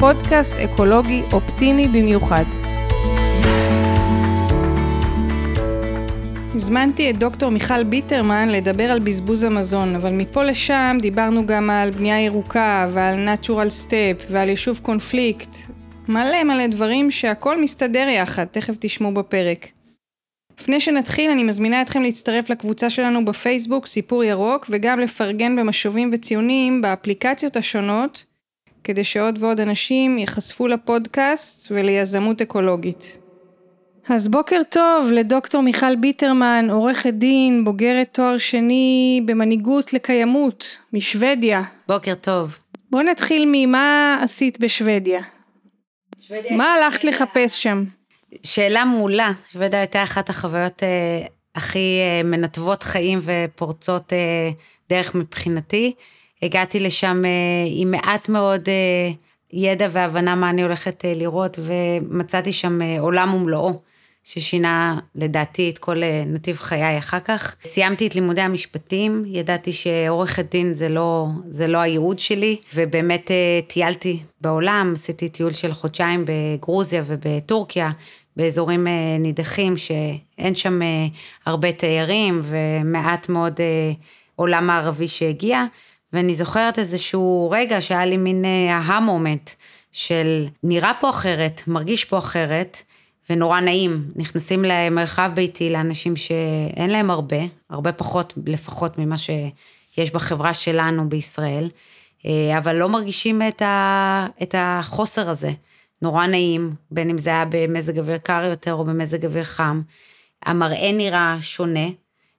פודקאסט אקולוגי אופטימי במיוחד. הזמנתי את דוקטור מיכל ביטרמן לדבר על בזבוז המזון, אבל מפה לשם דיברנו גם על בנייה ירוקה ועל natural step ועל יישוב קונפליקט. מלא מלא דברים שהכל מסתדר יחד, תכף תשמעו בפרק. לפני שנתחיל, אני מזמינה אתכם להצטרף לקבוצה שלנו בפייסבוק, סיפור ירוק, וגם לפרגן במשובים וציונים באפליקציות השונות, כדי שעוד ועוד אנשים ייחשפו לפודקאסט וליזמות אקולוגית. אז בוקר טוב לדוקטור מיכל ביטרמן, עורכת דין, בוגרת תואר שני במנהיגות לקיימות, משוודיה. בוקר טוב. בואו נתחיל ממה עשית בשוודיה. שוודיה מה הלכת לחפש שם? שאלה מעולה, שוודיה הייתה אחת החוויות אה, הכי אה, מנתבות חיים ופורצות אה, דרך מבחינתי. הגעתי לשם אה, עם מעט מאוד אה, ידע והבנה מה אני הולכת אה, לראות, ומצאתי שם עולם ומלואו. ששינה לדעתי את כל נתיב חיי אחר כך. סיימתי את לימודי המשפטים, ידעתי שעורכת דין זה לא, זה לא הייעוד שלי, ובאמת טיילתי בעולם, עשיתי טיול של חודשיים בגרוזיה ובטורקיה, באזורים נידחים שאין שם הרבה תיירים ומעט מאוד עולם מערבי שהגיע, ואני זוכרת איזשהו רגע שהיה לי מין אהה מומנט של נראה פה אחרת, מרגיש פה אחרת. ונורא נעים. נכנסים למרחב ביתי לאנשים שאין להם הרבה, הרבה פחות לפחות ממה שיש בחברה שלנו בישראל, אה, אבל לא מרגישים את, ה, את החוסר הזה. נורא נעים, בין אם זה היה במזג אוויר קר יותר או במזג אוויר חם. המראה נראה שונה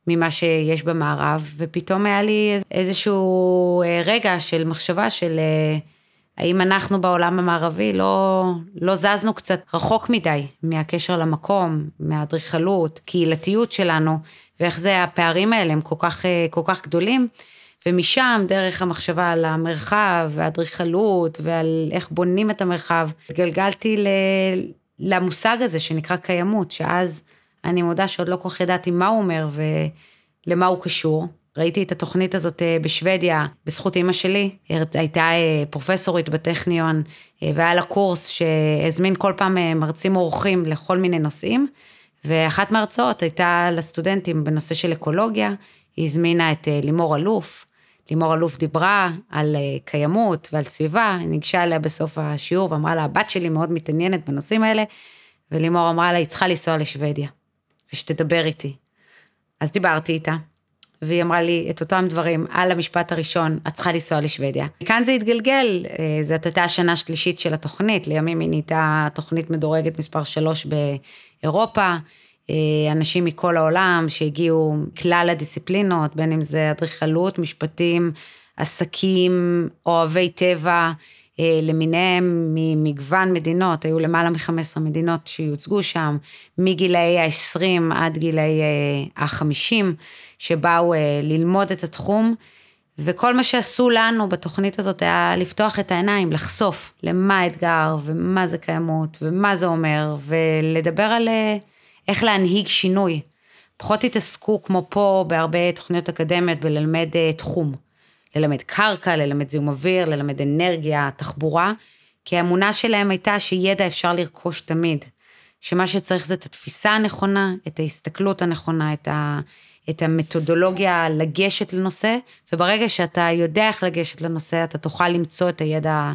ממה שיש במערב, ופתאום היה לי איזשהו אה, רגע של מחשבה של... אה, האם אנחנו בעולם המערבי לא, לא זזנו קצת רחוק מדי מהקשר למקום, מהאדריכלות, קהילתיות שלנו, ואיך זה הפערים האלה הם כל כך, אה, כל כך גדולים. ומשם, דרך המחשבה על המרחב והאדריכלות ועל איך בונים את המרחב, התגלגלתי ל... למושג הזה שנקרא קיימות, שאז אני מודה שעוד לא כל כך ידעתי מה הוא אומר ולמה הוא קשור. ראיתי את התוכנית הזאת אה, בשוודיה, בזכות אימא שלי, הייתה אה, פרופסורית בטכניון, אה, והיה לה קורס שהזמין כל פעם מרצים אורחים לכל מיני נושאים, ואחת מההרצאות הייתה לסטודנטים בנושא של אקולוגיה, היא הזמינה את לימור אלוף, לימור אלוף דיברה על קיימות ועל סביבה, היא ניגשה אליה בסוף השיעור ואמרה לה, הבת שלי מאוד מתעניינת בנושאים האלה, ולימור אמרה לה, היא צריכה לנסוע לשוודיה, ושתדבר איתי. אז דיברתי איתה. והיא אמרה לי את אותם דברים על המשפט הראשון, את צריכה לנסוע לשוודיה. כאן זה התגלגל, אה, זאת הייתה השנה השלישית של התוכנית, לימים היא נהייתה תוכנית מדורגת מספר 3 באירופה. אה, אנשים מכל העולם שהגיעו, כלל הדיסציפלינות, בין אם זה אדריכלות, משפטים, עסקים, אוהבי טבע, למיניהם ממגוון מדינות, היו למעלה מ-15 מדינות שיוצגו שם, מגילאי ה-20 עד גילאי ה-50. שבאו אה, ללמוד את התחום, וכל מה שעשו לנו בתוכנית הזאת היה לפתוח את העיניים, לחשוף למה האתגר, ומה זה קיימות, ומה זה אומר, ולדבר על אה, איך להנהיג שינוי. פחות התעסקו כמו פה בהרבה תוכניות אקדמיות בללמד אה, תחום. ללמד קרקע, ללמד זיהום אוויר, ללמד אנרגיה, תחבורה, כי האמונה שלהם הייתה שידע אפשר לרכוש תמיד. שמה שצריך זה את התפיסה הנכונה, את ההסתכלות הנכונה, את, ה, את המתודולוגיה לגשת לנושא, וברגע שאתה יודע איך לגשת לנושא, אתה תוכל למצוא את הידע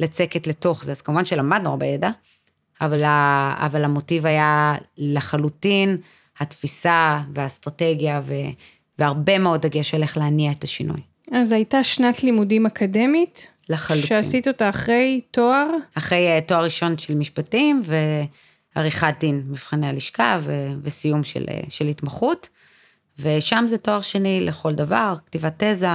לצקת לתוך זה. אז כמובן שלמדנו הרבה ידע, אבל, ה, אבל המוטיב היה לחלוטין התפיסה והאסטרטגיה, ו, והרבה מאוד דגש על איך להניע את השינוי. אז הייתה שנת לימודים אקדמית? לחלוטין. שעשית אותה אחרי תואר? אחרי אה, תואר ראשון של משפטים ועריכת דין, מבחני הלשכה ו, וסיום של, אה, של התמחות. ושם זה תואר שני לכל דבר, כתיבת תזה,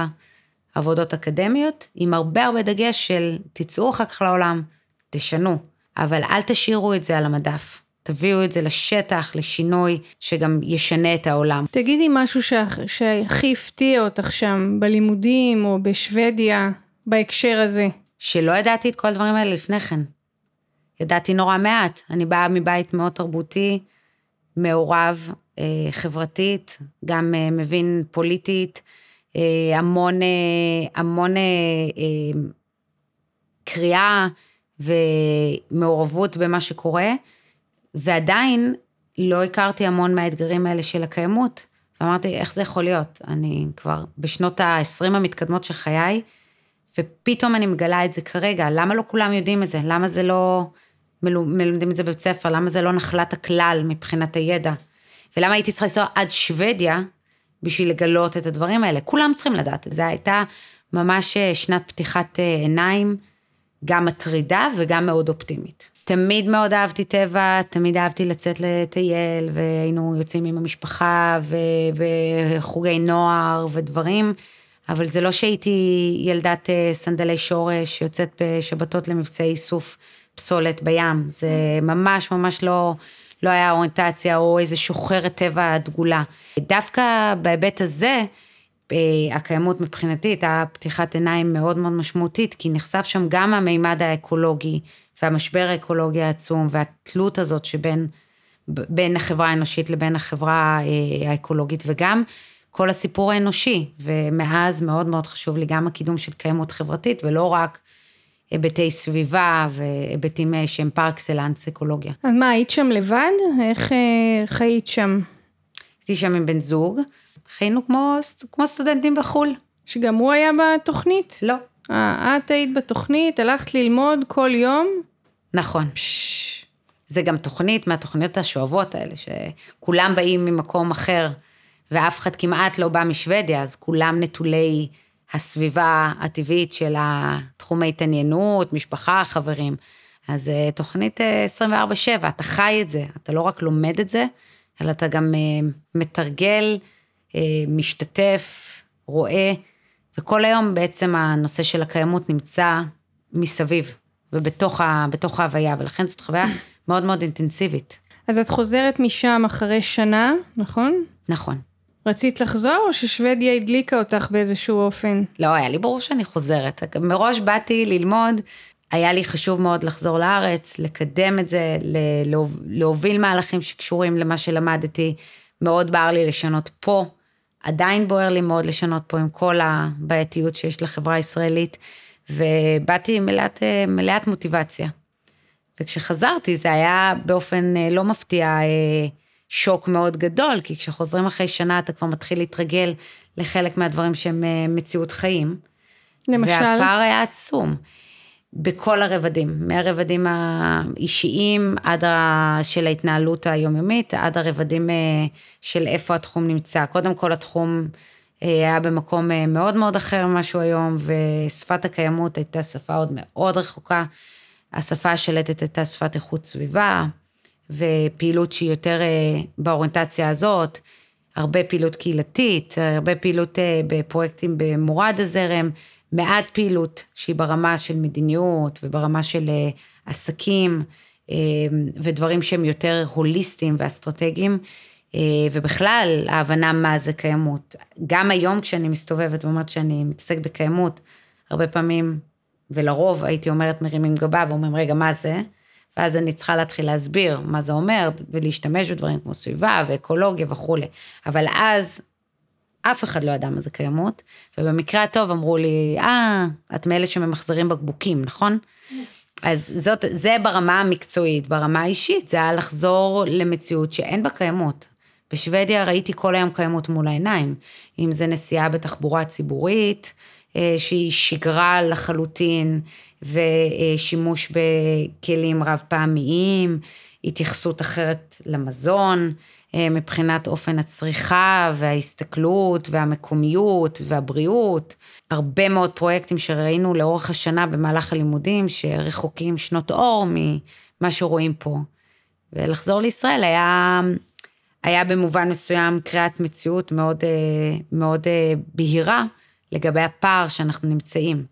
עבודות אקדמיות, עם הרבה הרבה דגש של תצאו אחר כך לעולם, תשנו. אבל אל תשאירו את זה על המדף. תביאו את זה לשטח, לשינוי, שגם ישנה את העולם. תגידי משהו שהכי הפתיע אותך שם, בלימודים או בשוודיה, בהקשר הזה. שלא ידעתי את כל הדברים האלה לפני כן. ידעתי נורא מעט. אני באה מבית מאוד תרבותי, מעורב, אה, חברתית, גם אה, מבין פוליטית, אה, המון, המון קריאה ומעורבות במה שקורה, ועדיין לא הכרתי המון מהאתגרים האלה של הקיימות, ואמרתי, איך זה יכול להיות? אני כבר בשנות ה-20 המתקדמות של חיי, ופתאום אני מגלה את זה כרגע, למה לא כולם יודעים את זה? למה זה לא מלמדים את זה בבית ספר? למה זה לא נחלת הכלל מבחינת הידע? ולמה הייתי צריכה לנסוע עד שוודיה בשביל לגלות את הדברים האלה? כולם צריכים לדעת את זה. הייתה ממש אה, שנת פתיחת אה, עיניים, גם מטרידה וגם מאוד אופטימית. תמיד מאוד אהבתי טבע, תמיד אהבתי לצאת לטייל, והיינו יוצאים עם המשפחה, וחוגי נוער ודברים. אבל זה לא שהייתי ילדת אה, סנדלי שורש, יוצאת בשבתות למבצעי איסוף פסולת בים, זה ממש ממש לא, לא היה אוריינטציה או איזה שוחרת טבע דגולה. דווקא בהיבט הזה, הקיימות מבחינתי הייתה פתיחת עיניים מאוד מאוד משמעותית, כי נחשף שם גם המימד האקולוגי והמשבר האקולוגי העצום והתלות הזאת שבין בין החברה האנושית לבין החברה אה, האקולוגית, וגם כל הסיפור האנושי, ומאז מאוד מאוד חשוב לי גם הקידום של קיימות חברתית, ולא רק היבטי סביבה והיבטים אה, שהם פר אקסלנס אקולוגיה. אז מה, היית שם לבד? איך אה, חיית שם? הייתי שם עם בן זוג, חיינו כמו, כמו סטודנטים בחו"ל. שגם הוא היה בתוכנית? לא. אה, את היית בתוכנית, הלכת ללמוד כל יום? נכון. פש... זה גם תוכנית מהתוכניות השואבות האלה, שכולם באים ממקום אחר. ואף אחד כמעט לא בא משוודיה, אז כולם נטולי הסביבה הטבעית של התחומי התעניינות, משפחה, חברים. אז אה, תוכנית 24-7, אה, אתה חי את זה, אתה לא רק לומד את זה, אלא אתה גם אה, מתרגל, משתתף, רואה, וכל היום בעצם הנושא של הקיימות נמצא מסביב ובתוך ה, ההוויה, ולכן זאת חוויה מאוד מאוד אינטנסיבית. אז את חוזרת משם אחרי שנה, נכון? נכון. רצית לחזור או ששוודיה הדליקה אותך באיזשהו אופן? לא, היה לי ברור שאני חוזרת. מראש באתי ללמוד, היה לי חשוב מאוד לחזור לארץ, לקדם את זה, להוביל מהלכים שקשורים למה שלמדתי. מאוד בער לי לשנות פה, עדיין בוער לי מאוד לשנות פה עם כל הבעייתיות שיש לחברה הישראלית, ובאתי מלאת, מלאת מוטיבציה. וכשחזרתי זה היה באופן אה, לא מפתיע אה, שוק מאוד גדול, כי כשחוזרים אחרי שנה אתה כבר מתחיל להתרגל לחלק מהדברים שהם אה, מציאות חיים. למשל? והפער היה עצום. בכל הרבדים, מהרבדים האישיים עד ה... של ההתנהלות היומיומית, עד הרבדים אה, של איפה התחום נמצא. קודם כל התחום אה, היה במקום מאוד מאוד אחר ממה שהוא היום, ושפת הקיימות הייתה שפה עוד מאוד רחוקה. השפה השלטת הייתה שפת איכות סביבה, ופעילות שהיא יותר אה, באוריינטציה הזאת, הרבה פעילות קהילתית, הרבה פעילות אה, בפרויקטים במורד הזרם, מעט פעילות שהיא ברמה של מדיניות וברמה של אה, עסקים ודברים שהם יותר הוליסטיים ואסטרטגיים. ובכלל, ההבנה מה זה קיימות. גם היום כשאני מסתובבת ואומרת שאני מתעסק בקיימות, הרבה פעמים, ולרוב הייתי אומרת מרימים גבה ואומרים, רגע, מה זה? ואז אני צריכה להתחיל להסביר מה זה אומר, ולהשתמש בדברים כמו סביבה ואקולוגיה וכולי. אבל אז אף אחד לא ידע מה זה קיימות, ובמקרה הטוב אמרו לי, אה, את מאלה שממחזרים בקבוקים, נכון? אז זאת, זה ברמה המקצועית, ברמה האישית, זה היה לחזור למציאות שאין בה קיימות. בשוודיה ראיתי כל היום קיימות מול העיניים, אם זה נסיעה בתחבורה ציבורית, אה, שהיא שגרה לחלוטין, ושימוש בכלים רב פעמיים, התייחסות אחרת למזון, מבחינת אופן הצריכה וההסתכלות והמקומיות והבריאות. הרבה מאוד פרויקטים שראינו לאורך השנה במהלך הלימודים, שרחוקים שנות אור ממה שרואים פה. ולחזור לישראל היה, היה במובן מסוים קריאת מציאות מאוד, אה, מאוד בהירה לגבי הפער שאנחנו נמצאים.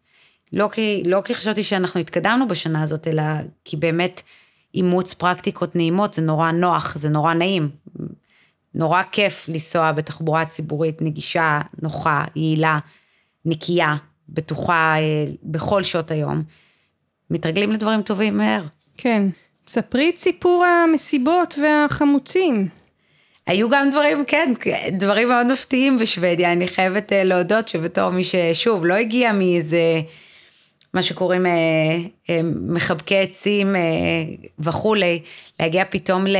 לא כי, לא כי חשבתי שאנחנו התקדמנו בשנה הזאת, אלא כי באמת אימוץ פרקטיקות נעימות זה נורא נוח, זה נורא נעים. נורא כיף לנסוע בתחבורה ציבורית נגישה, נוחה, יעילה, נקייה, בטוחה אה, בכל שעות היום. מתרגלים לדברים טובים מהר. כן. ספרי את סיפור המסיבות והחמוצים. היו גם דברים, כן, דברים מאוד מפתיעים בשוודיה, אני חייבת אה, להודות שבתור מי ששוב, לא הגיע מאיזה, מה שקוראים אה, אה, מחבקי עצים אה, וכולי, להגיע פתאום ל,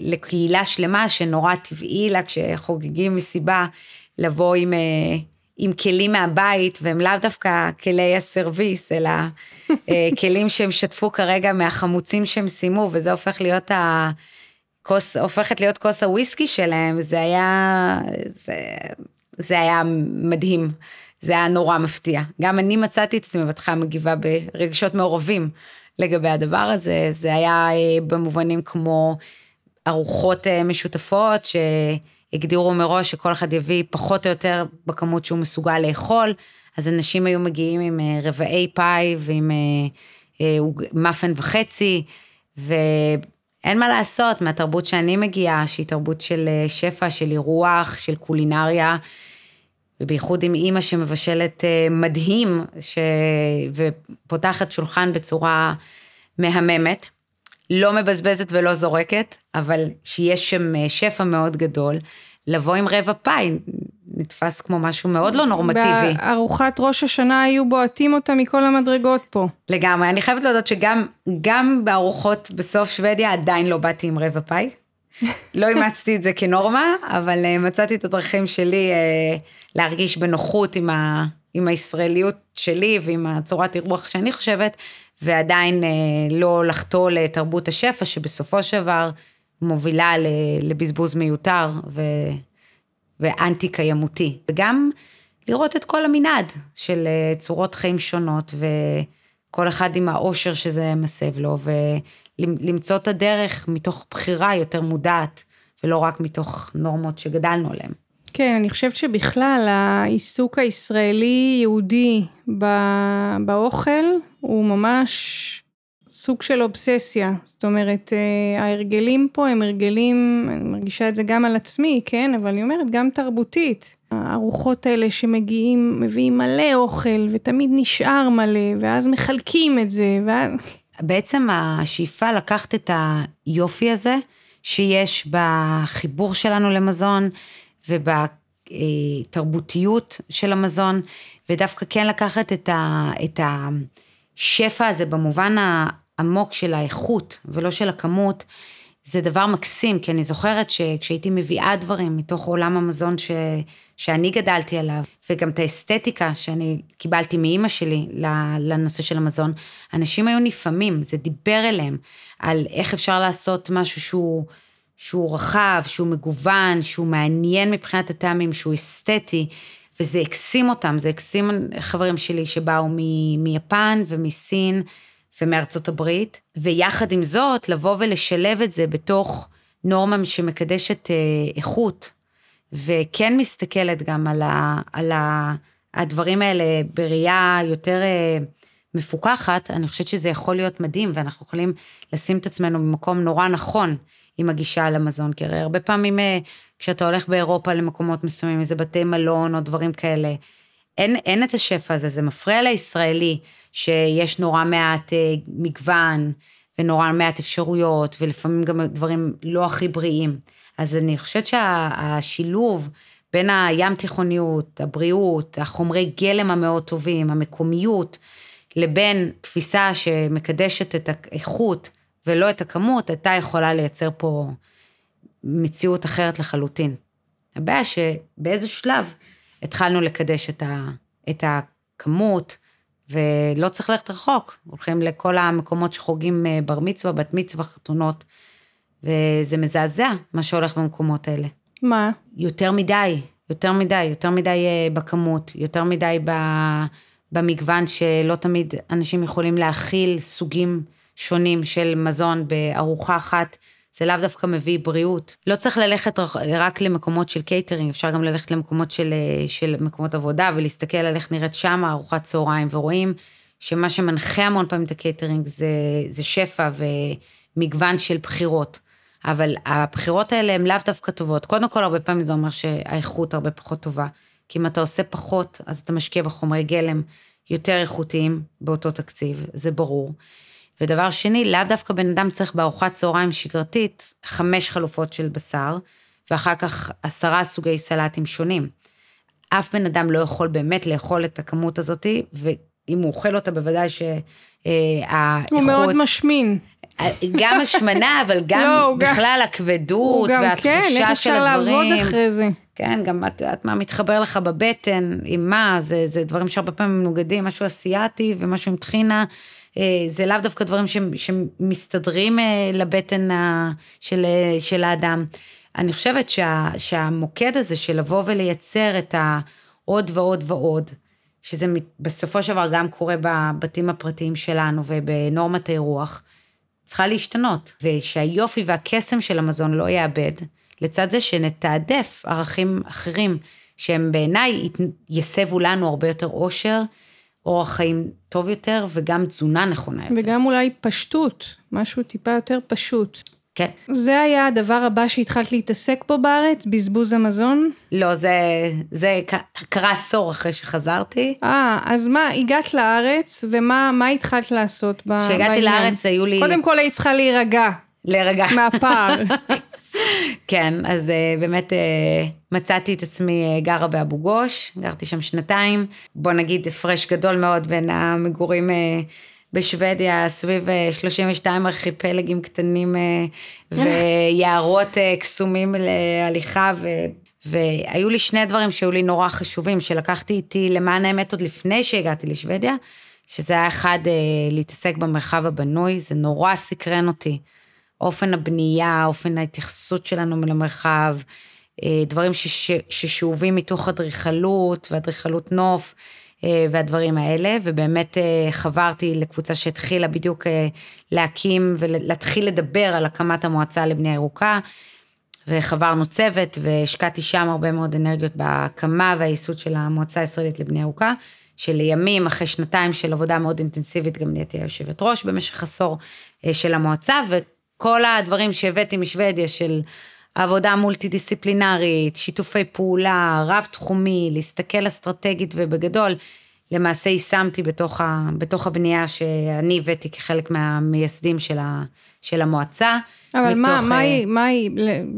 לקהילה שלמה שנורא טבעי לה כשחוגגים מסיבה, לבוא עם, אה, עם כלים מהבית, והם לאו דווקא כלי הסרוויס, אלא אה, כלים שהם שתפו כרגע מהחמוצים שהם סיימו, וזה הופך להיות ה... כוס, הופכת להיות כוס הוויסקי שלהם, זה היה, זה, זה היה מדהים, זה היה נורא מפתיע. גם אני מצאתי את עצמי בהתחלה מגיבה ברגשות מעורבים לגבי הדבר הזה, זה היה אה, במובנים כמו ארוחות אה, משותפות שהגדירו מראש שכל אחד יביא פחות או יותר בכמות שהוא מסוגל לאכול, אז אנשים היו מגיעים עם אה, רבעי פאי ועם מאפן וחצי, ו... אין מה לעשות, מהתרבות שאני מגיעה, שהיא תרבות של שפע, של אירוח, של קולינריה, ובייחוד עם אימא שמבשלת אה, מדהים, ש... ופותחת שולחן בצורה מהממת, לא מבזבזת ולא זורקת, אבל שיש שם אה, שפע מאוד גדול, לבוא עם רבע פאי, נתפס כמו משהו מאוד לא נורמטיבי. בארוחת ראש השנה היו בועטים אותה מכל המדרגות פה. לגמרי, אני חייבת להודות שגם גם בארוחות בסוף שוודיה עדיין לא באתי עם רבע פאי. לא אימצתי את זה כנורמה, אבל uh, מצאתי את הדרכים שלי uh, להרגיש בנוחות עם, ה, עם הישראליות שלי ועם הצורת אירוח שאני חושבת, ועדיין uh, לא לחטוא לתרבות השפע, שבסופו של דבר מובילה לבזבוז מיותר ו... ואנטי קיימותי. וגם לראות את כל המנעד של אה, צורות חיים שונות, וכל אחד עם האושר שזה מסב לו, ולמצוא את הדרך מתוך בחירה יותר מודעת, ולא רק מתוך נורמות שגדלנו עליהן. כן, אני חושבת שבכלל העיסוק הישראלי-יהודי באוכל הוא ממש סוג של אובססיה. זאת אומרת, אה, ההרגלים פה הם הרגלים, אני מרגישה את זה גם על עצמי, כן? אבל אני אומרת, גם תרבותית. הארוחות האלה שמגיעים, מביאים מלא אוכל, ותמיד נשאר מלא, ואז מחלקים את זה, ואז... בעצם השאיפה לקחת את היופי הזה, שיש בחיבור שלנו למזון, ובתרבותיות של המזון, ודווקא כן לקחת את ה... את השפע הזה במובן עמוק של האיכות ולא של הכמות, זה דבר מקסים, כי אני זוכרת שכשהייתי מביאה דברים מתוך עולם המזון ש, שאני גדלתי עליו, וגם את האסתטיקה שאני קיבלתי מאימא שלי לנושא של המזון, אנשים היו נפעמים, זה דיבר אליהם על איך אפשר לעשות משהו שהוא, שהוא רחב, שהוא מגוון, שהוא מעניין מבחינת הטעמים, שהוא אסתטי. וזה הקסים אותם, זה הקסים חברים שלי שבאו מיפן ומסין, ומארצות הברית, ויחד עם זאת, לבוא ולשלב את זה בתוך נורמה שמקדשת אה, איכות, וכן מסתכלת גם על, ה, על ה, הדברים האלה בראייה יותר אה, מפוקחת, אני חושבת שזה יכול להיות מדהים, ואנחנו יכולים לשים את עצמנו במקום נורא נכון עם הגישה למזון, כי הרי הרבה פעמים אה, כשאתה הולך באירופה למקומות מסוימים, איזה בתי מלון או דברים כאלה, אין, אין את השפע הזה, זה מפריע לישראלי שיש נורא מעט אה, מגוון ונורא מעט אפשרויות, ולפעמים גם דברים לא הכי בריאים. אז אני חושבת שהשילוב בין הים תיכוניות, הבריאות, החומרי גלם המאוד טובים, המקומיות, לבין תפיסה שמקדשת את האיכות ולא את הכמות, הייתה יכולה לייצר פה מציאות אחרת לחלוטין. הבעיה שבאיזה שלב התחלנו לקדש את, ה, את הכמות, ולא צריך ללכת רחוק, הולכים לכל המקומות שחוגים אה, בר מצווה, בת מצווה, חתונות, וזה מזעזע מה שהולך במקומות האלה. מה? יותר מדי, יותר מדי, יותר מדי אה, בכמות, יותר מדי במגוון שלא תמיד אנשים יכולים להכיל סוגים שונים של מזון בארוחה אחת. זה לאו דווקא מביא בריאות. לא צריך ללכת רק למקומות של קייטרינג, אפשר גם ללכת למקומות של, של מקומות עבודה ולהסתכל על איך נראית שם ארוחת צהריים, ורואים שמה שמנחה המון פעמים את הקייטרינג זה, זה שפע ומגוון של בחירות. אבל הבחירות האלה הן לאו דווקא טובות. קודם כל, הרבה פעמים זה אומר שהאיכות הרבה פחות טובה. כי אם אתה עושה פחות, אז אתה משקיע בחומרי גלם יותר איכותיים באותו תקציב, זה ברור. ודבר שני, לאו דווקא בן אדם צריך בארוחת צהריים שגרתית חמש חלופות של בשר, ואחר כך עשרה סוגי סלטים שונים. אף בן אדם לא יכול באמת לאכול את הכמות הזאתי, ואם הוא אוכל אותה בוודאי שהאיכות... הוא מאוד משמין. גם השמנה, אבל גם לא, בכלל גם, הכבדות גם, והתחושה כן, של הדברים. איך אפשר לעבוד אחרי זה. כן, גם את יודעת מה מתחבר לך בבטן, עם מה, זה, זה דברים שהרבה פעמים מנוגדים, משהו אסיאתי ומשהו עם טחינה. אה, זה לאו דווקא דברים שמסתדרים אה, לבטן של, של האדם. אני חושבת שה, שהמוקד הזה של לבוא ולייצר את העוד ועוד ועוד, שזה בסופו של דבר גם קורה בבתים הפרטיים שלנו ובנורמת האירוח, צריכה להשתנות, ושהיופי והקסם של המזון לא יאבד, לצד זה שנתעדף ערכים אחרים, שהם בעיניי יסבו לנו הרבה יותר אושר, אורח חיים טוב יותר, וגם תזונה נכונה יותר. וגם אולי פשטות, משהו טיפה יותר פשוט. כן. זה היה הדבר הבא שהתחלת להתעסק בו בארץ? בזבוז המזון? לא, זה, זה קרה עשור אחרי שחזרתי. אה, אז מה, הגעת לארץ, ומה התחלת לעשות בעניין? כשהגעתי לארץ היו לי... קודם כל היית צריכה להירגע. להירגע. מהפער. כן, אז uh, באמת uh, מצאתי את עצמי uh, גרה באבו גוש, גרתי שם שנתיים. בוא נגיד הפרש גדול מאוד בין המגורים בשוודיה, סביב 32 ארכיפלגים קטנים ויערות קסומים להליכה, ו... והיו לי שני דברים שהיו לי נורא חשובים, שלקחתי איתי למען האמת עוד לפני שהגעתי לשוודיה, שזה היה אחד, להתעסק במרחב הבנוי, זה נורא סקרן אותי. אופן הבנייה, אופן ההתייחסות שלנו למרחב, דברים ששאובים מתוך אדריכלות ואדריכלות נוף. אה, והדברים האלה, ובאמת אה, חברתי לקבוצה שהתחילה בדיוק אה, להקים ולהתחיל לדבר על הקמת המועצה לבנייה ירוקה, וחברנו צוות והשקעתי שם הרבה מאוד אנרגיות בהקמה והייסוד של המועצה הישראלית לבנייה ירוקה, שלימים, אחרי שנתיים של עבודה מאוד אינטנסיבית, גם נהייתי היושבת ראש במשך עשור של המועצה, וכל הדברים שהבאתי משוודיה של עבודה מולטי דיסציפלינרית, שיתופי פעולה, רב תחומי, להסתכל אסטרטגית ובגדול, למעשה יישמתי בתוך, ה, בתוך הבנייה שאני הבאתי כחלק מהמייסדים של, ה, של המועצה. אבל מה, מה, היא, מה היא,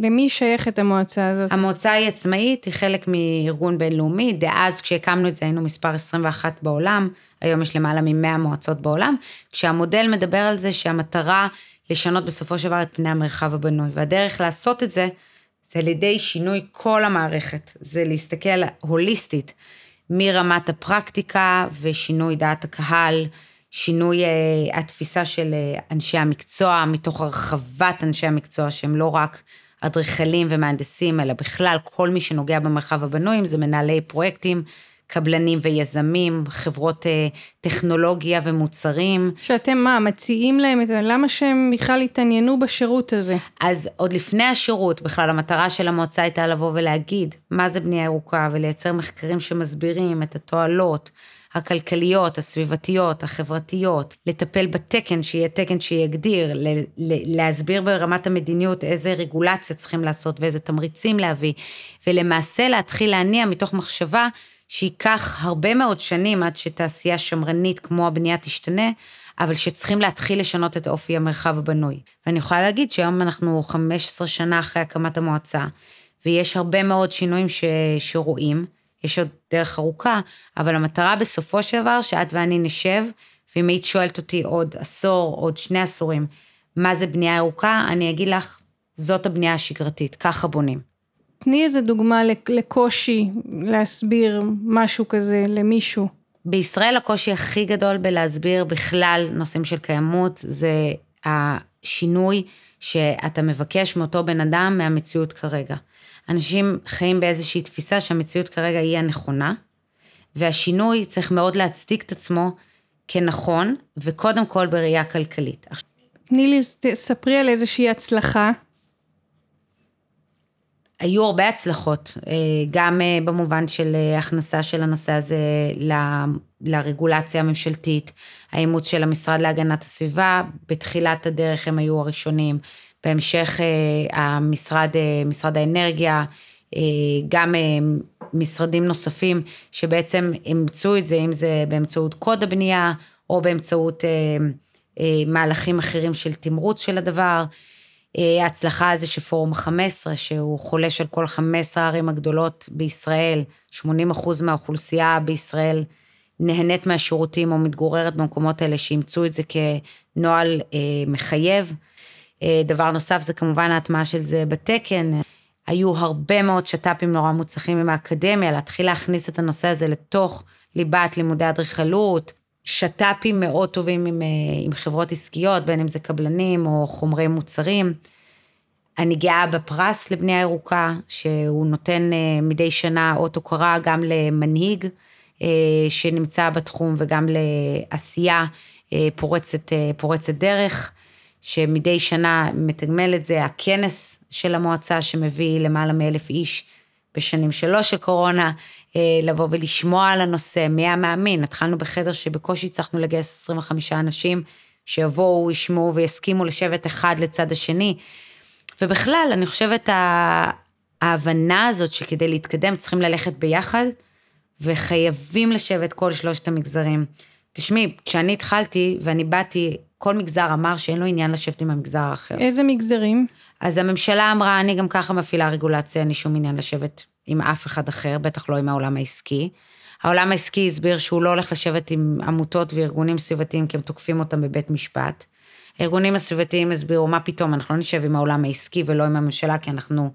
למי שייכת המועצה הזאת? המועצה היא עצמאית, היא חלק מארגון בינלאומי, דאז כשהקמנו את זה היינו מספר 21 בעולם, היום יש למעלה מ-100 מועצות בעולם, כשהמודל מדבר על זה שהמטרה לשנות בסופו של דבר את פני המרחב הבנוי, והדרך לעשות את זה, זה על ידי שינוי כל המערכת, זה להסתכל הוליסטית, מרמת הפרקטיקה ושינוי דעת הקהל, שינוי uh, התפיסה של uh, אנשי המקצוע, מתוך הרחבת אנשי המקצוע שהם לא רק אדריכלים ומהנדסים, אלא בכלל כל מי שנוגע במרחב הבנוי, אם זה מנהלי פרויקטים, קבלנים ויזמים, חברות אה, טכנולוגיה ומוצרים. שאתם מה, מציעים להם את זה? למה שהם בכלל יתעניינו בשירות הזה? אז עוד לפני השירות, בכלל המטרה של המועצה הייתה לבוא ולהגיד מה זה בנייה ירוקה ולייצר מחקרים שמסבירים את התועלות. הכלכליות, הסביבתיות, החברתיות, לטפל בתקן, שיהיה תקן שיגדיר, להסביר ברמת המדיניות איזה רגולציה צריכים לעשות ואיזה תמריצים להביא, ולמעשה להתחיל להניע מתוך מחשבה שייקח הרבה מאוד שנים עד שתעשייה שמרנית כמו הבנייה תשתנה, אבל שצריכים להתחיל לשנות את אופי המרחב הבנוי. ואני יכולה להגיד שהיום אנחנו 15 שנה אחרי הקמת המועצה, ויש הרבה מאוד שינויים ש... שרואים, יש עוד דרך ארוכה, אבל המטרה בסופו של דבר שאת ואני נשב, ואם היית שואלת אותי עוד עשור, עוד שני עשורים, מה זה בנייה ירוקה, אני אגיד לך, זאת הבנייה השגרתית, ככה בונים. תני איזה דוגמה לקושי להסביר משהו כזה למישהו. בישראל הקושי הכי גדול בלהסביר בכלל נושאים של קיימות זה השינוי שאתה מבקש מאותו בן אדם מהמציאות כרגע. אנשים חיים באיזושהי תפיסה שהמציאות כרגע היא הנכונה, והשינוי צריך מאוד להצדיק את עצמו כנכון, וקודם כל בראייה כלכלית. תני לי, ספרי על איזושהי הצלחה היו הרבה הצלחות, אה, גם אה, במובן של אה, הכנסה של הנושא הזה לרגולציה הממשלתית, האימוץ של המשרד להגנת הסביבה, בתחילת הדרך הם היו הראשונים, בהמשך המשרד, משרד האנרגיה, גם משרדים נוספים שבעצם אימצו את זה, אם זה באמצעות קוד הבנייה או באמצעות מהלכים אחרים של תמרוץ של הדבר. ההצלחה הזה שפורום ה-15, שהוא חולש על כל 15 הערים הגדולות בישראל, 80 אחוז מהאוכלוסייה בישראל נהנית מהשירותים או מתגוררת במקומות האלה, שאימצו את זה כנוהל אה, מחייב. אה, דבר נוסף זה כמובן ההטמעה של זה בתקן. היו הרבה מאוד שת"פים נורא מוצלחים עם האקדמיה, להתחיל להכניס את הנושא הזה לתוך ליבת לימודי אדריכלות, שת"פים מאוד טובים עם, אה, עם חברות עסקיות, בין אם זה קבלנים או חומרי מוצרים. אני גאה בפרס לבנייה ירוקה, שהוא נותן אה, מדי שנה אות הוקרה גם למנהיג אה, שנמצא בתחום וגם לעשייה פורצת, פורצת דרך, שמדי שנה מתגמל את זה, הכנס של המועצה שמביא למעלה מאלף איש בשנים שלו של קורונה, לבוא ולשמוע על הנושא, מי המאמין, התחלנו בחדר שבקושי הצלחנו לגייס 25 אנשים, שיבואו, ישמעו ויסכימו לשבת אחד לצד השני. ובכלל, אני חושבת, ההבנה הזאת שכדי להתקדם צריכים ללכת ביחד, וחייבים לשבת כל שלושת המגזרים. תשמעי, כשאני התחלתי ואני באתי, כל מגזר אמר שאין לו עניין לשבת עם המגזר האחר. איזה מגזרים? אז הממשלה אמרה, אני גם ככה מפעילה רגולציה, אין לי שום עניין לשבת עם אף אחד אחר, בטח לא עם העולם העסקי. העולם העסקי הסביר שהוא לא הולך לשבת עם עמותות וארגונים סביבתיים כי הם תוקפים אותם בבית משפט. הארגונים הסביבתיים הסבירו, מה פתאום, אנחנו לא נשב עם העולם העסקי ולא עם הממשלה, כי אנחנו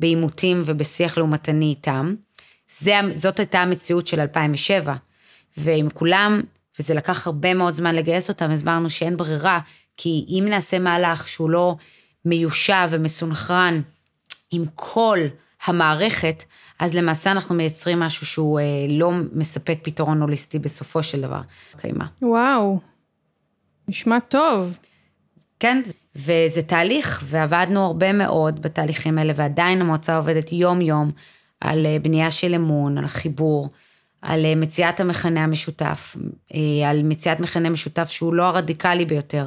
בעימותים ובשיח לעומתני איתם. זה, זאת הייתה המציאות של 2007. ועם כולם, וזה לקח הרבה מאוד זמן לגייס אותם, הסברנו שאין ברירה, כי אם נעשה מהלך שהוא לא מיושב ומסונכרן עם כל המערכת, אז למעשה אנחנו מייצרים משהו שהוא אה, לא מספק פתרון הוליסטי בסופו של דבר. קיימה. וואו, נשמע טוב. כן, וזה תהליך, ועבדנו הרבה מאוד בתהליכים האלה, ועדיין המועצה עובדת יום-יום על אה, בנייה של אמון, על חיבור, על אה, מציאת המכנה המשותף, אה, על מציאת מכנה משותף שהוא לא הרדיקלי ביותר,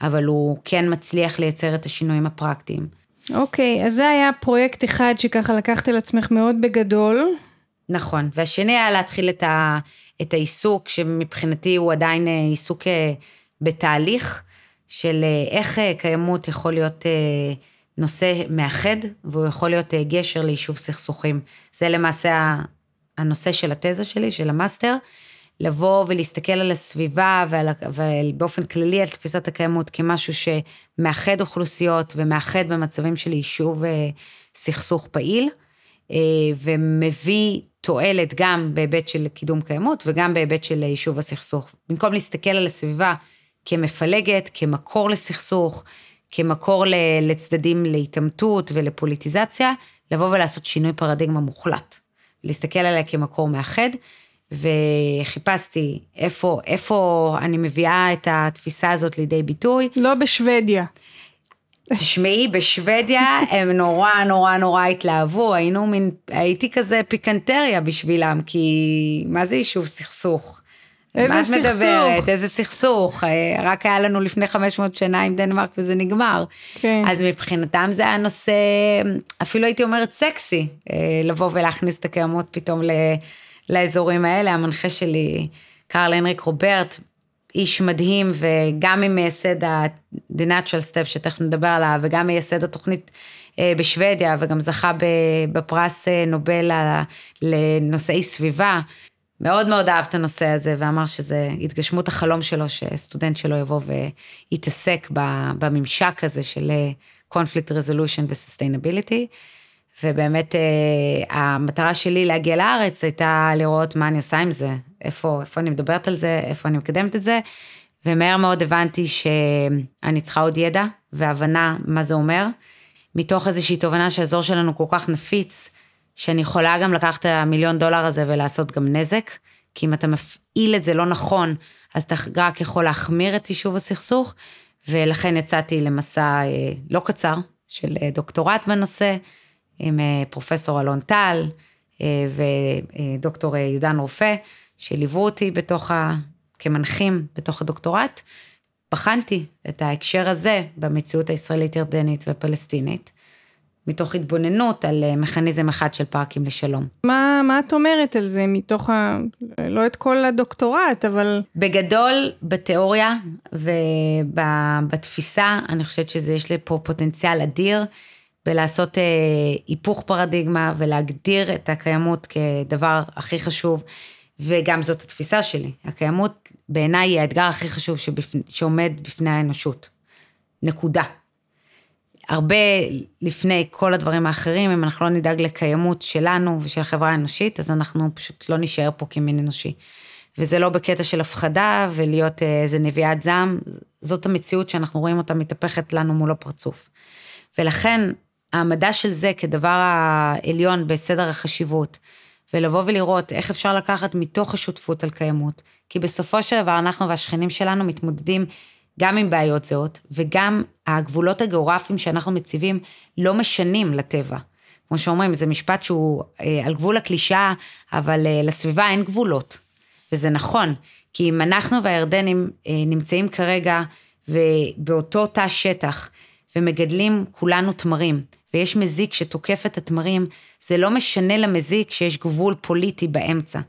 אבל הוא כן מצליח לייצר את השינויים הפרקטיים. אוקיי, okay, אז זה היה פרויקט אחד שככה לקחת על עצמך מאוד בגדול. נכון, והשני היה להתחיל את, ה, את העיסוק, שמבחינתי הוא עדיין אה, עיסוק אה, בתהליך, של אה, איך קיימות יכול להיות נושא מאחד, והוא יכול להיות גשר ליישוב סכסוכים. זה למעשה הנושא של התזה שלי, של המאסטר. לבוא ולהסתכל על הסביבה ועל, ובאופן כללי על תפיסת הקיימות כמשהו שמאחד אוכלוסיות ומאחד במצבים של יישוב אה, סכסוך פעיל, אה, ומביא תועלת גם בהיבט של קידום קיימות וגם בהיבט של יישוב הסכסוך. במקום להסתכל על הסביבה כמפלגת, כמקור לסכסוך, כמקור לצדדים להתעמתות ולפוליטיזציה, לבוא ולעשות שינוי פרדיגמה מוחלט. להסתכל עליה כמקור מאחד, וחיפשתי איפה, איפה אני מביאה את התפיסה הזאת לידי ביטוי. לא בשוודיה. תשמעי, בשוודיה הם נורא נורא נורא התלהבו, היינו מין, הייתי כזה פיקנטריה בשבילם, כי מה זה יישוב סכסוך? איזה סכסוך? מה את מדברת? איזה סכסוך? אה, רק היה לנו לפני 500 שנה עם דנמרק וזה נגמר. כן. אז מבחינתם זה היה נושא, אפילו הייתי אומרת סקסי, אה, לבוא ולהכניס את הקיימות פתאום ל... לאזורים האלה. המנחה שלי, קרל הנריק רוברט, איש מדהים, וגם ממייסד ה-The Natural Step, שתכף נדבר עליו, וגם מייסד התוכנית אה, בשוודיה, וגם זכה בפרס אה, נובל לנושאי סביבה. מאוד מאוד אהב את הנושא הזה, ואמר שזה התגשמות החלום שלו, שסטודנט שלו יבוא ויתעסק בממשק הזה של אה, conflict resolution ו-sustainability. ובאמת אה, המטרה שלי להגיע לארץ הייתה לראות מה אני עושה עם זה, איפה, איפה אני מדברת על זה, איפה אני מקדמת את זה, ומהר מאוד הבנתי שאני צריכה עוד ידע והבנה מה זה אומר, מתוך איזושהי תובנה שהאזור שלנו כל כך נפיץ, שאני יכולה גם לקחת את המיליון דולר הזה ולעשות גם נזק, כי אם אתה מפעיל את זה לא נכון, אז אתה רק יכול להחמיר את יישוב הסכסוך, ולכן יצאתי למסע אה, לא קצר של אה, דוקטורט בנושא, עם אה, פרופסור אלון טל אה, ודוקטור יהודן רופא, שליוו אותי בתוך ה... כמנחים בתוך הדוקטורט. בחנתי את ההקשר הזה במציאות הישראלית-ירדנית ופלסטינית. מתוך התבוננות על אה, מכניזם אחד של פארקים לשלום. מה, מה את אומרת על זה מתוך ה... לא את כל הדוקטורט, אבל... בגדול, בתיאוריה ובתפיסה, אני חושבת שיש לי פה פוטנציאל אדיר בלעשות אה, היפוך פרדיגמה ולהגדיר את הקיימות כדבר הכי חשוב. וגם זאת התפיסה שלי. הקיימות בעיניי היא האתגר הכי חשוב שבפ... שעומד בפני האנושות. נקודה. הרבה לפני כל הדברים האחרים, אם אנחנו לא נדאג לקיימות שלנו ושל החברה האנושית, אז אנחנו פשוט לא נישאר פה כמין אנושי. וזה לא בקטע של הפחדה ולהיות אה, איזה נביאת זעם, זאת המציאות שאנחנו רואים אותה מתהפכת לנו מול הפרצוף. ולכן, העמדה של זה כדבר העליון בסדר החשיבות, ולבוא ולראות איך אפשר לקחת מתוך השותפות על קיימות, כי בסופו של דבר אנחנו והשכנים שלנו מתמודדים גם עם בעיות זהות, וגם הגבולות הגיאוגרפיים שאנחנו מציבים לא משנים לטבע. כמו שאומרים, זה משפט שהוא אה, על גבול הקלישאה, אבל אה, לסביבה אין גבולות. וזה נכון, כי אם אנחנו והירדנים אה, נמצאים כרגע באותו תא שטח, ומגדלים כולנו תמרים, ויש מזיק שתוקף את התמרים, זה לא משנה למזיק שיש גבול פוליטי באמצע.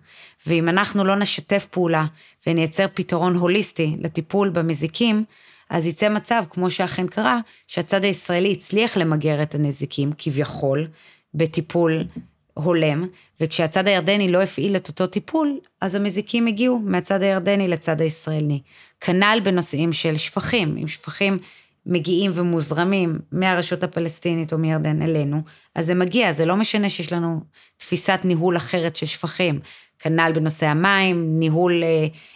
ואם אנחנו לא נשתף פעולה ונייצר פתרון הוליסטי לטיפול במזיקים, אז יצא מצב, כמו שאכן קרה, שהצד הישראלי הצליח למגר את הנזיקים, כביכול, בטיפול הולם, וכשהצד הירדני לא הפעיל את אותו טיפול, אז המזיקים הגיעו מהצד הירדני לצד הישראלי. כנ"ל בנושאים של שפכים, אם שפכים מגיעים ומוזרמים מהרשות הפלסטינית או מירדן אלינו, אז זה מגיע, זה לא משנה שיש לנו תפיסת ניהול אחרת של שפכים. כנ"ל בנושא המים, ניהול אה,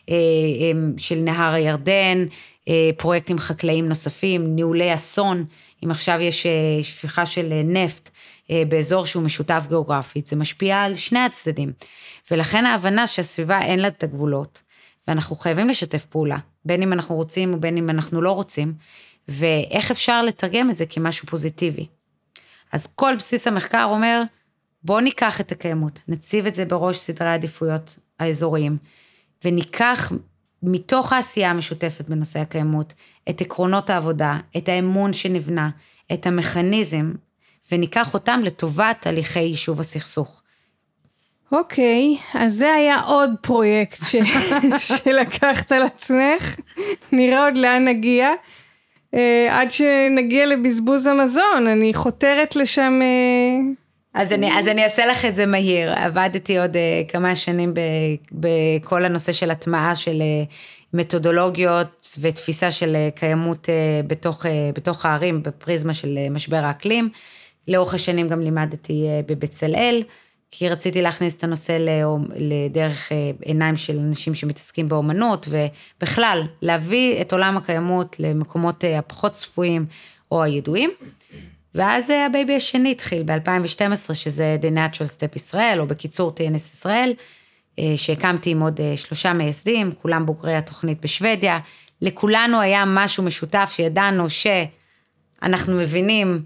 אה, אה, של נהר הירדן, אה, פרויקטים חקלאיים נוספים, ניהולי אסון, אם עכשיו יש אה, שפיכה של אה, נפט אה, באזור שהוא משותף גיאוגרפית, זה משפיע על שני הצדדים. ולכן ההבנה שהסביבה אין לה את הגבולות, ואנחנו חייבים לשתף פעולה, בין אם אנחנו רוצים ובין אם אנחנו לא רוצים, ואיך אפשר לתרגם את זה כמשהו פוזיטיבי. אז כל בסיס המחקר אומר, בואו ניקח את הקיימות, נציב את זה בראש סדרי העדיפויות האזוריים, וניקח מתוך העשייה המשותפת בנושא הקיימות, את עקרונות העבודה, את האמון שנבנה, את המכניזם, וניקח אותם לטובת הליכי יישוב הסכסוך. אוקיי, okay, אז זה היה עוד פרויקט ש... שלקחת על עצמך, נראה עוד לאן נגיע. אה, עד שנגיע לבזבוז המזון, אני חותרת לשם... אה, אז אני, אז אני אעשה לך את זה מהיר. עבדתי עוד uh, כמה שנים בכל הנושא של הטמעה של uh, מתודולוגיות ותפיסה של uh, קיימות uh, בתוך, uh, בתוך הערים בפריזמה של uh, משבר האקלים. לאורך השנים גם לימדתי uh, בבצלאל. כי רציתי להכניס את הנושא לדרך אה, עיניים של אנשים שמתעסקים באומנות, ובכלל, להביא את עולם הקיימות למקומות אה, הפחות צפויים או הידועים. ואז אה, ה baby השני התחיל ב-2012, שזה The Natural Step ישראל, או בקיצור TNS ישראל, שהקמתי עם עוד שלושה מייסדים, כולם בוגרי התוכנית בשוודיה. לכולנו היה משהו משותף שידענו שאנחנו מבינים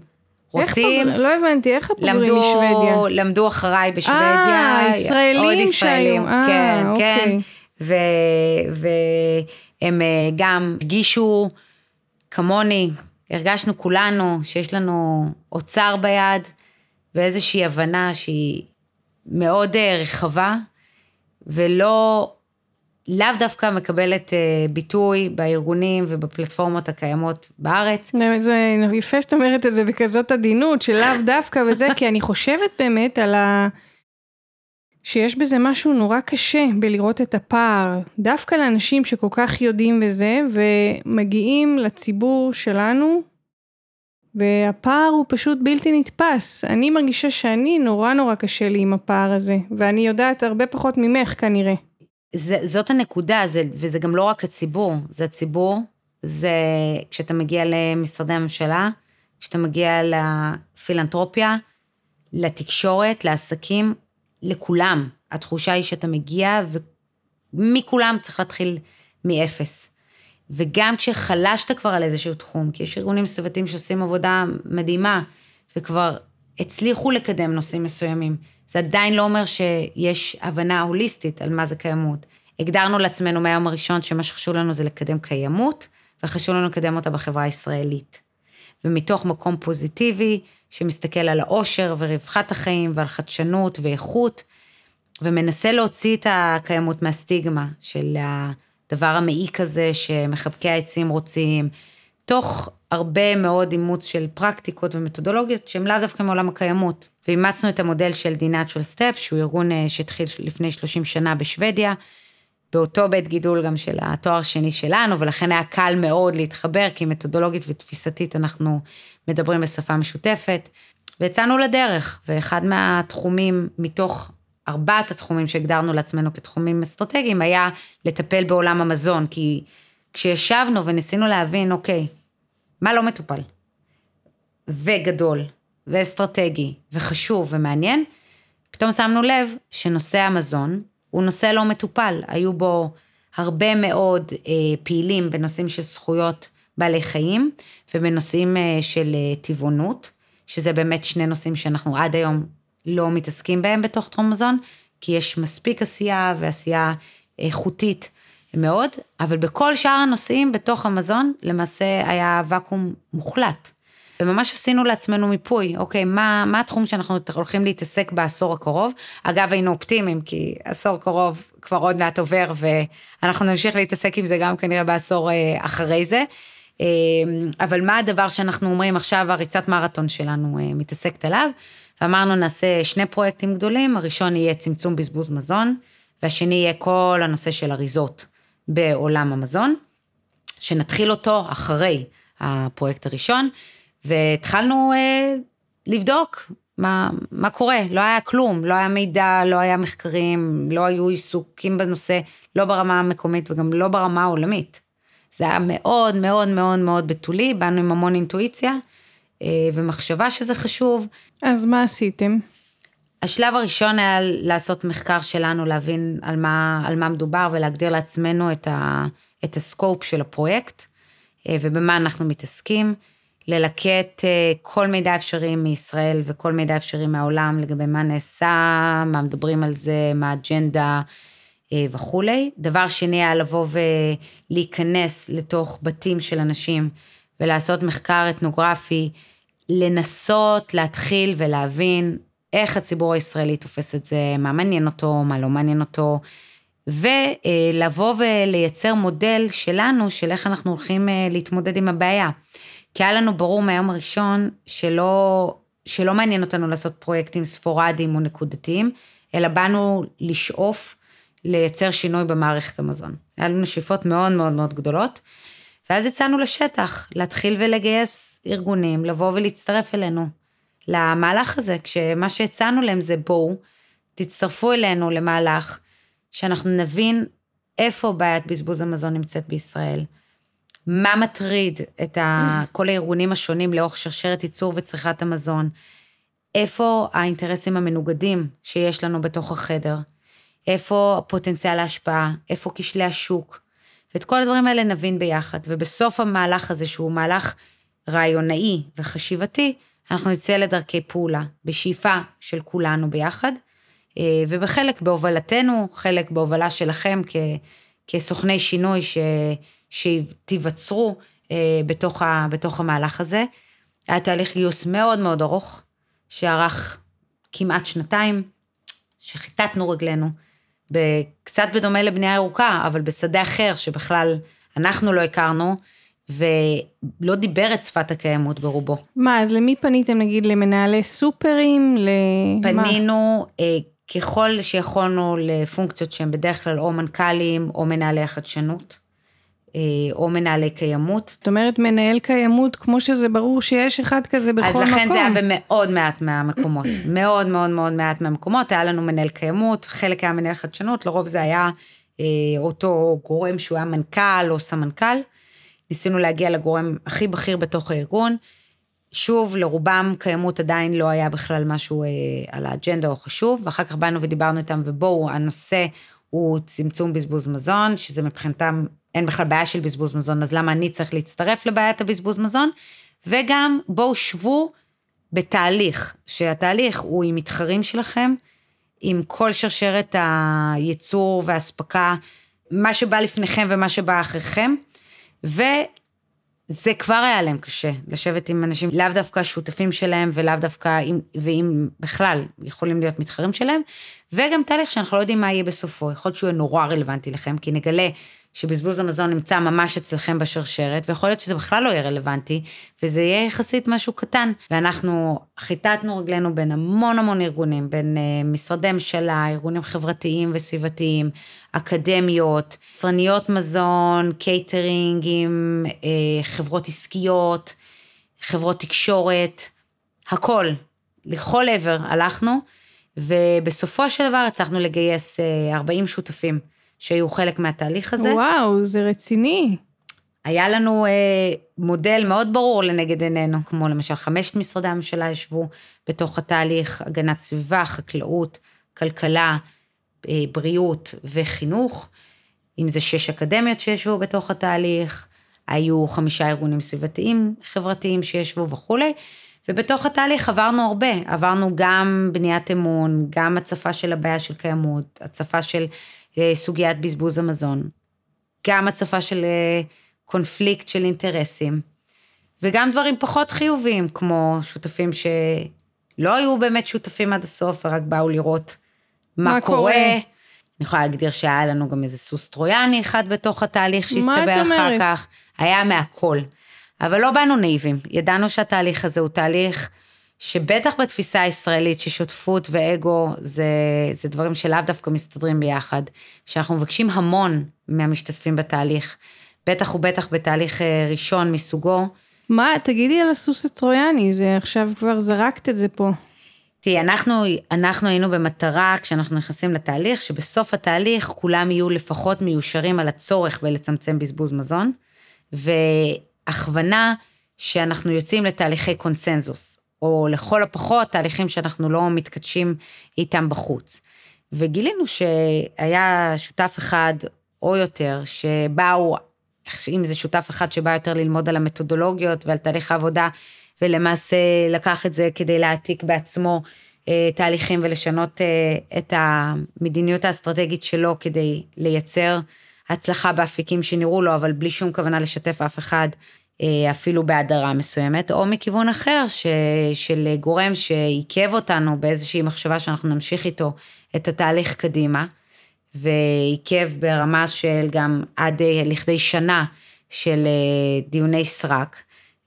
רוצים... איך פוג... לא הבנתי, איך הפוגרים משוודיה? למדו אחריי בשוודיה. אה, ישראלים שהיו. אה, כן, אוקיי. כן. והם אה, גם הרגישו כמוני, הרגשנו כולנו שיש לנו אוצר ביד ואיזושהי הבנה שהיא מאוד אה, רחבה, ולא לאו דווקא מקבלת אה, ביטוי בארגונים ובפלטפורמות הקיימות בארץ. זה יפה שאת אומרת את זה בכזאת עדינות, שלאו דווקא וזה, כי אני חושבת באמת על ה... שיש בזה משהו נורא קשה בלראות את הפער, דווקא לאנשים שכל כך יודעים וזה, ומגיעים לציבור שלנו, והפער הוא פשוט בלתי נתפס. אני מרגישה שאני, נורא נורא קשה לי עם הפער הזה, ואני יודעת הרבה פחות ממך כנראה. זה, זאת הנקודה, זה, וזה גם לא רק הציבור, זה הציבור, זה כשאתה מגיע למשרדי הממשלה, כשאתה מגיע לפילנטרופיה, לתקשורת, לעסקים, לכולם. התחושה היא שאתה מגיע ומכולם צריך להתחיל מאפס. וגם כשחלשת כבר על איזשהו תחום, כי יש ארגונים סביבתיים שעושים עבודה מדהימה, וכבר הצליחו לקדם נושאים מסוימים. זה עדיין לא אומר שיש הבנה הוליסטית על מה זה קיימות. הגדרנו לעצמנו מהיום הראשון שמה שחשוב לנו זה לקדם קיימות, וחשוב לנו לקדם אותה בחברה הישראלית. ומתוך מקום פוזיטיבי, שמסתכל על העושר ורווחת החיים ועל חדשנות ואיכות, ומנסה להוציא את הקיימות מהסטיגמה של הדבר המעיק הזה שמחבקי העצים רוצים, תוך הרבה מאוד אימוץ של פרקטיקות ומתודולוגיות שהן לאו דווקא מעולם הקיימות. ואימצנו את המודל של The Natural Step, שהוא ארגון אה, שהתחיל לפני 30 שנה בשוודיה, באותו בית גידול גם של התואר השני שלנו, ולכן היה קל מאוד להתחבר, כי מתודולוגית ותפיסתית אנחנו מדברים בשפה משותפת. ויצאנו לדרך, ואחד מהתחומים מתוך ארבעת התחומים שהגדרנו לעצמנו כתחומים אסטרטגיים, היה לטפל בעולם המזון, כי כשישבנו וניסינו להבין, אוקיי, מה לא מטופל? וגדול, ואסטרטגי, וחשוב ומעניין, פתאום שמנו לב שנושא המזון הוא נושא לא מטופל. היו בו הרבה מאוד אה, פעילים בנושאים של זכויות בעלי חיים, ובנושאים אה, של אה, טבעונות, שזה באמת שני נושאים שאנחנו עד היום לא מתעסקים בהם בתוך תחום מזון, כי יש מספיק עשייה ועשייה איכותית מאוד, אבל בכל שאר הנושאים בתוך המזון, למעשה היה ואקום מוחלט. וממש עשינו לעצמנו מיפוי, אוקיי, מה, מה התחום שאנחנו הולכים להתעסק בעשור הקרוב? אגב, היינו אופטימיים, כי עשור קרוב כבר עוד מעט עובר, ואנחנו נמשיך להתעסק עם זה גם כנראה בעשור אה, אחרי זה. אה, אבל מה הדבר שאנחנו אומרים עכשיו, הריצת מרתון שלנו אה, מתעסקת עליו? ואמרנו נעשה שני פרויקטים גדולים, הראשון יהיה צמצום בזבוז מזון, והשני יהיה כל הנושא של אריזות בעולם המזון, שנתחיל אותו אחרי הפרויקט הראשון, והתחלנו אה, לבדוק מה, מה קורה, לא היה כלום, לא היה מידע, לא היה מחקרים, לא היו עיסוקים בנושא, לא ברמה המקומית וגם לא ברמה העולמית. זה היה מאוד מאוד מאוד מאוד בתולי, באנו עם המון אינטואיציה אה, ומחשבה שזה חשוב. אז מה עשיתם? השלב הראשון היה לעשות מחקר שלנו, להבין על מה, על מה מדובר ולהגדיר לעצמנו את, ה, את הסקופ של הפרויקט אה, ובמה אנחנו מתעסקים. ללקט אה, כל מידע אפשרי מישראל וכל מידע אפשרי מהעולם לגבי מה נעשה, מה מדברים על זה, מה האג'נדה אה, וכולי. דבר שני היה לבוא ולהיכנס לתוך בתים של אנשים ולעשות מחקר אתנוגרפי, לנסות להתחיל ולהבין איך הציבור הישראלי תופס את זה, מה מעניין אותו, מה לא מעניין אותו, ולבוא ולייצר מודל שלנו של איך אנחנו הולכים אה, להתמודד עם הבעיה. כי היה לנו ברור מהיום הראשון שלא, שלא מעניין אותנו לעשות פרויקטים ספורדיים או נקודתיים, אלא באנו לשאוף לייצר שינוי במערכת המזון. היה לנו שאיפות מאוד מאוד מאוד גדולות, ואז יצאנו לשטח, להתחיל ולגייס ארגונים, לבוא ולהצטרף אלינו למהלך הזה, כשמה שהצענו להם זה בואו, תצטרפו אלינו למהלך שאנחנו נבין איפה בעיית בזבוז המזון נמצאת בישראל, מה מטריד את ה, כל הארגונים השונים לאורך שרשרת ייצור וצריכת המזון, איפה האינטרסים המנוגדים שיש לנו בתוך החדר, איפה פוטנציאל ההשפעה, איפה כשלי השוק, ואת כל הדברים האלה נבין ביחד, ובסוף המהלך הזה, שהוא מהלך רעיונאי וחשיבתי, אנחנו נצא לדרכי פעולה, בשאיפה של כולנו ביחד, אה, ובחלק בהובלתנו, חלק בהובלה שלכם כ, כסוכני שינוי ש, שתיווצרו אה, בתוך, ה, בתוך המהלך הזה. היה תהליך גיוס מאוד מאוד ארוך, שארך כמעט שנתיים, שחיטטנו רגלינו, קצת בדומה לבנייה ירוקה, אבל בשדה אחר שבכלל אנחנו לא הכרנו, ולא דיבר את שפת הקיימות ברובו. מה, אז למי פניתם נגיד למנהלי סופרים? פנינו אה, ככל שיכולנו לפונקציות שהן בדרך כלל או מנכ"לים או מנהלי החדשנות. אה, או מנהלי קיימות. זאת אומרת, מנהל קיימות, כמו שזה ברור שיש אחד כזה בכל מקום. אז לכן מקום. זה היה במאוד מעט מהמקומות, מאוד מאוד מאוד מעט מהמקומות, היה לנו מנהל קיימות, חלק היה מנהל חדשנות, לרוב זה היה אה, אותו גורם שהוא היה מנכ"ל או סמנכ"ל. ניסינו להגיע לגורם הכי בכיר בתוך הארגון. שוב, לרובם קיימות עדיין לא היה בכלל משהו אה, על האג'נדה או חשוב, ואחר כך באנו ודיברנו איתם, ובואו, הנושא הוא צמצום בזבוז מזון, שזה מבחינתם אין בכלל בעיה של בזבוז מזון, אז למה אני צריך להצטרף לבעיית הבזבוז מזון? וגם בואו שבו בתהליך, שהתהליך הוא עם מתחרים שלכם, עם כל שרשרת הייצור והאספקה, מה שבא לפניכם ומה שבא אחריכם, וזה כבר היה להם קשה, לשבת עם אנשים, לאו דווקא השותפים שלהם ולאו דווקא, ואם בכלל יכולים להיות מתחרים שלהם, וגם תהליך שאנחנו לא יודעים מה יהיה בסופו, יכול להיות שהוא יהיה נורא רלוונטי לכם, כי נגלה שבזבוז המזון נמצא ממש אצלכם בשרשרת, ויכול להיות שזה בכלל לא יהיה רלוונטי, וזה יהיה יחסית משהו קטן. ואנחנו חיטטנו רגלינו בין המון המון ארגונים, בין uh, משרדי ממשלה, ארגונים חברתיים וסביבתיים, אקדמיות, יצרניות מזון, קייטרינגים, uh, חברות עסקיות, חברות תקשורת, הכל. לכל עבר הלכנו, ובסופו של דבר הצלחנו לגייס uh, 40 שותפים. שהיו חלק מהתהליך הזה. וואו, זה רציני. היה לנו אה, מודל מאוד ברור לנגד עינינו, כמו למשל חמשת משרדי הממשלה ישבו בתוך התהליך, הגנת סביבה, חקלאות, כלכלה, אה, בריאות וחינוך, אם זה שש אקדמיות שישבו בתוך התהליך, היו חמישה ארגונים סביבתיים חברתיים שישבו וכולי, ובתוך התהליך עברנו הרבה, עברנו גם בניית אמון, גם הצפה של הבעיה של קיימות, הצפה של סוגיית בזבוז המזון, גם הצפה של אה, קונפליקט של אינטרסים, וגם דברים פחות חיוביים, כמו שותפים שלא היו באמת שותפים עד הסוף, ורק באו לראות מה, מה קורה. קורה. אני יכולה להגדיר שהיה לנו גם איזה סוס טרויאני אחד בתוך התהליך שהסתבר אחר כך. היה מהכל. אבל לא באנו נאיבים, ידענו שהתהליך הזה הוא תהליך שבטח בתפיסה הישראלית ששותפות ואגו זה, זה דברים שלאו דווקא מסתדרים ביחד, שאנחנו מבקשים המון מהמשתתפים בתהליך, בטח ובטח בתהליך אה, ראשון מסוגו. מה, תגידי על הסוס הטרויאני, זה עכשיו כבר זרקת את זה פה. תראי, אנחנו, אנחנו היינו במטרה, כשאנחנו נכנסים לתהליך, שבסוף התהליך כולם יהיו לפחות מיושרים על הצורך בלצמצם בזבוז מזון, והכוונה שאנחנו יוצאים לתהליכי קונצנזוס. או לכל הפחות תהליכים שאנחנו לא מתקדשים איתם בחוץ. וגילינו שהיה שותף אחד או יותר שבאו, אם זה שותף אחד שבא יותר ללמוד על המתודולוגיות ועל תהליך העבודה, ולמעשה לקח את זה כדי להעתיק בעצמו אה, תהליכים ולשנות אה, את המדיניות האסטרטגית שלו כדי לייצר הצלחה באפיקים שנראו לו, אבל בלי שום כוונה לשתף אף אחד אפילו בהדרה מסוימת, או מכיוון אחר ש, של גורם שעיכב אותנו באיזושהי מחשבה שאנחנו נמשיך איתו את התהליך קדימה, ועיכב ברמה של גם עד אה, לכדי שנה של אה, דיוני סרק,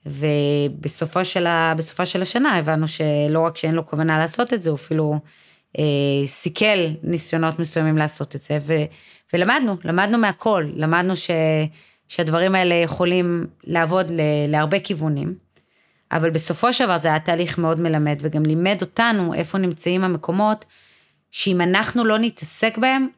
ובסופה של, ה, של השנה הבנו שלא רק שאין לו כוונה לעשות את זה, הוא אפילו אה, סיכל ניסיונות מסוימים לעשות את זה, ו, ולמדנו, למדנו מהכל, למדנו ש... שהדברים האלה יכולים לעבוד להרבה כיוונים, אבל בסופו של דבר זה היה תהליך מאוד מלמד, וגם לימד אותנו איפה נמצאים המקומות, שאם אנחנו לא נתעסק בהם,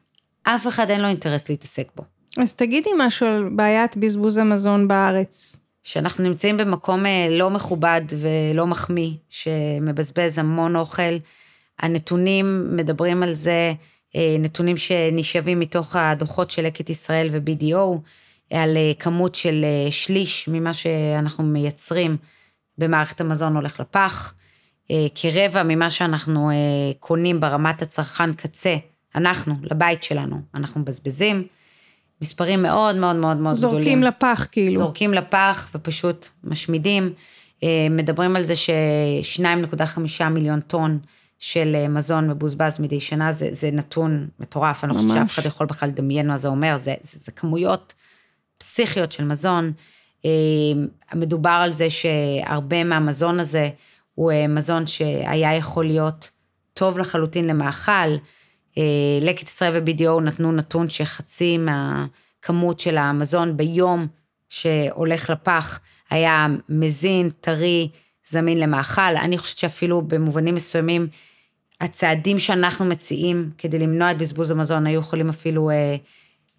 אף אחד אין לו אינטרס להתעסק בו. אז תגידי משהו על בעיית בזבוז המזון בארץ. שאנחנו נמצאים במקום אה, לא מכובד ולא מחמיא, שמבזבז המון אוכל. הנתונים מדברים על זה, אה, נתונים שנשאבים מתוך הדוחות של לקט ישראל ו-BDO, על אה, כמות של אה, שליש ממה שאנחנו מייצרים במערכת המזון הולך לפח, אה, כרבע ממה שאנחנו קונים ברמת הצרכן קצה, אנחנו, לבית שלנו, אנחנו מבזבזים. מספרים מאוד מאוד מאוד מאוד זורקים גדולים. זורקים לפח כאילו. זורקים לפח ופשוט משמידים. מדברים על זה ש-2.5 מיליון טון של מזון מבוזבז מדי שנה, זה, זה נתון מטורף, אני לא חושבת שאף אחד יכול בכלל לדמיין מה זה אומר, זה, זה, זה כמויות פסיכיות של מזון. אה, מדובר על זה שהרבה מהמזון הזה הוא אה, מזון שהיה יכול להיות טוב לחלוטין למאכל. אה, לקט ישראל ו-BDO נתנו נתון שחצי מהכמות של המזון ביום שהולך לפח היה מזין, טרי, זמין למאכל. אני חושבת שאפילו במובנים מסוימים, הצעדים שאנחנו מציעים כדי למנוע את בזבוז המזון היו יכולים אפילו אה,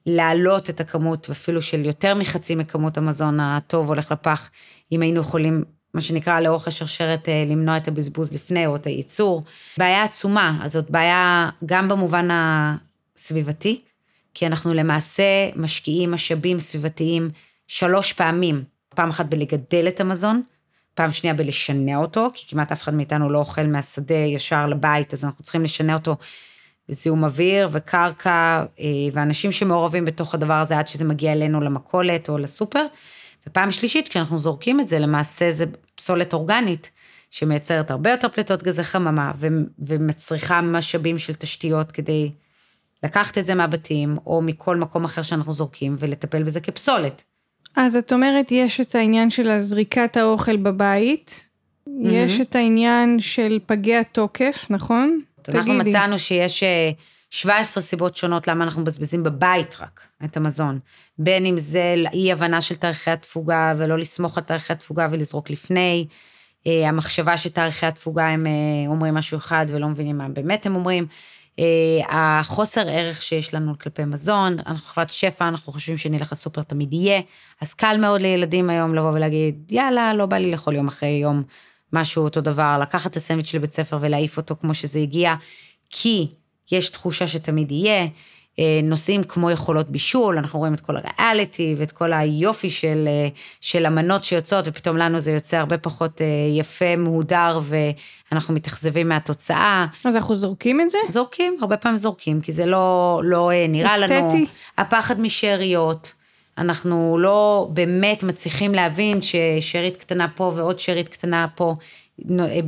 להעלות את הכמות, אפילו של יותר מחצי מכמות המזון הטוב הולך לפח, אם היינו יכולים, מה שנקרא, לאורך השרשרת, אה, למנוע את הבזבוז לפני או את הייצור. בעיה עצומה, אז זאת בעיה גם במובן הסביבתי, כי אנחנו למעשה משקיעים משאבים סביבתיים שלוש פעמים, פעם אחת בלגדל את המזון, פעם שנייה בלשנע אותו, כי כמעט אף אחד מאיתנו לא אוכל מהשדה ישר לבית, אז אנחנו צריכים לשנע אותו בזיהום אוויר וקרקע, אה, ואנשים שמעורבים בתוך הדבר הזה עד שזה מגיע אלינו למכולת או לסופר. ופעם שלישית, כשאנחנו זורקים את זה, למעשה זה פסולת אורגנית, שמייצרת הרבה יותר פליטות גזי חממה, ומצריכה משאבים של תשתיות כדי לקחת את זה מהבתים, או מכל מקום אחר שאנחנו זורקים, ולטפל בזה כפסולת. אז את אומרת, יש את העניין של הזריקת האוכל בבית, mm-hmm. יש את העניין של פגי התוקף, נכון? אנחנו תגידי. מצאנו שיש 17 אה, סיבות שונות למה אנחנו מבזבזים בבית רק את המזון. בין אם זה אי הבנה של תאריכי התפוגה ולא לסמוך על תאריכי התפוגה ולזרוק לפני, אה, המחשבה שתאריכי התפוגה הם אה, אומרים משהו אחד ולא מבינים מה באמת הם אומרים. החוסר ערך שיש לנו כלפי מזון, אנחנו חברת שפע, אנחנו חושבים שנלך לסופר תמיד יהיה, אז קל מאוד לילדים היום לבוא ולהגיד, יאללה, לא בא לי לאכול יום אחרי יום משהו אותו דבר, לקחת את הסנדוויץ' לבית ספר ולהעיף אותו כמו שזה הגיע, כי יש תחושה שתמיד יהיה. אה, נושאים כמו יכולות בישול, אנחנו רואים את כל הריאליטי ואת כל היופי של, אה, של המנות שיוצאות, ופתאום לנו זה יוצא הרבה פחות אה, יפה, מהודר, ואנחנו מתאכזבים מהתוצאה. אז אנחנו זורקים את זה? זורקים, הרבה פעמים זורקים, כי זה לא, לא נראה אסתטי. לנו. אסתטי. הפחד משאריות. אנחנו לא באמת מצליחים להבין ששארית קטנה פה ועוד שארית קטנה פה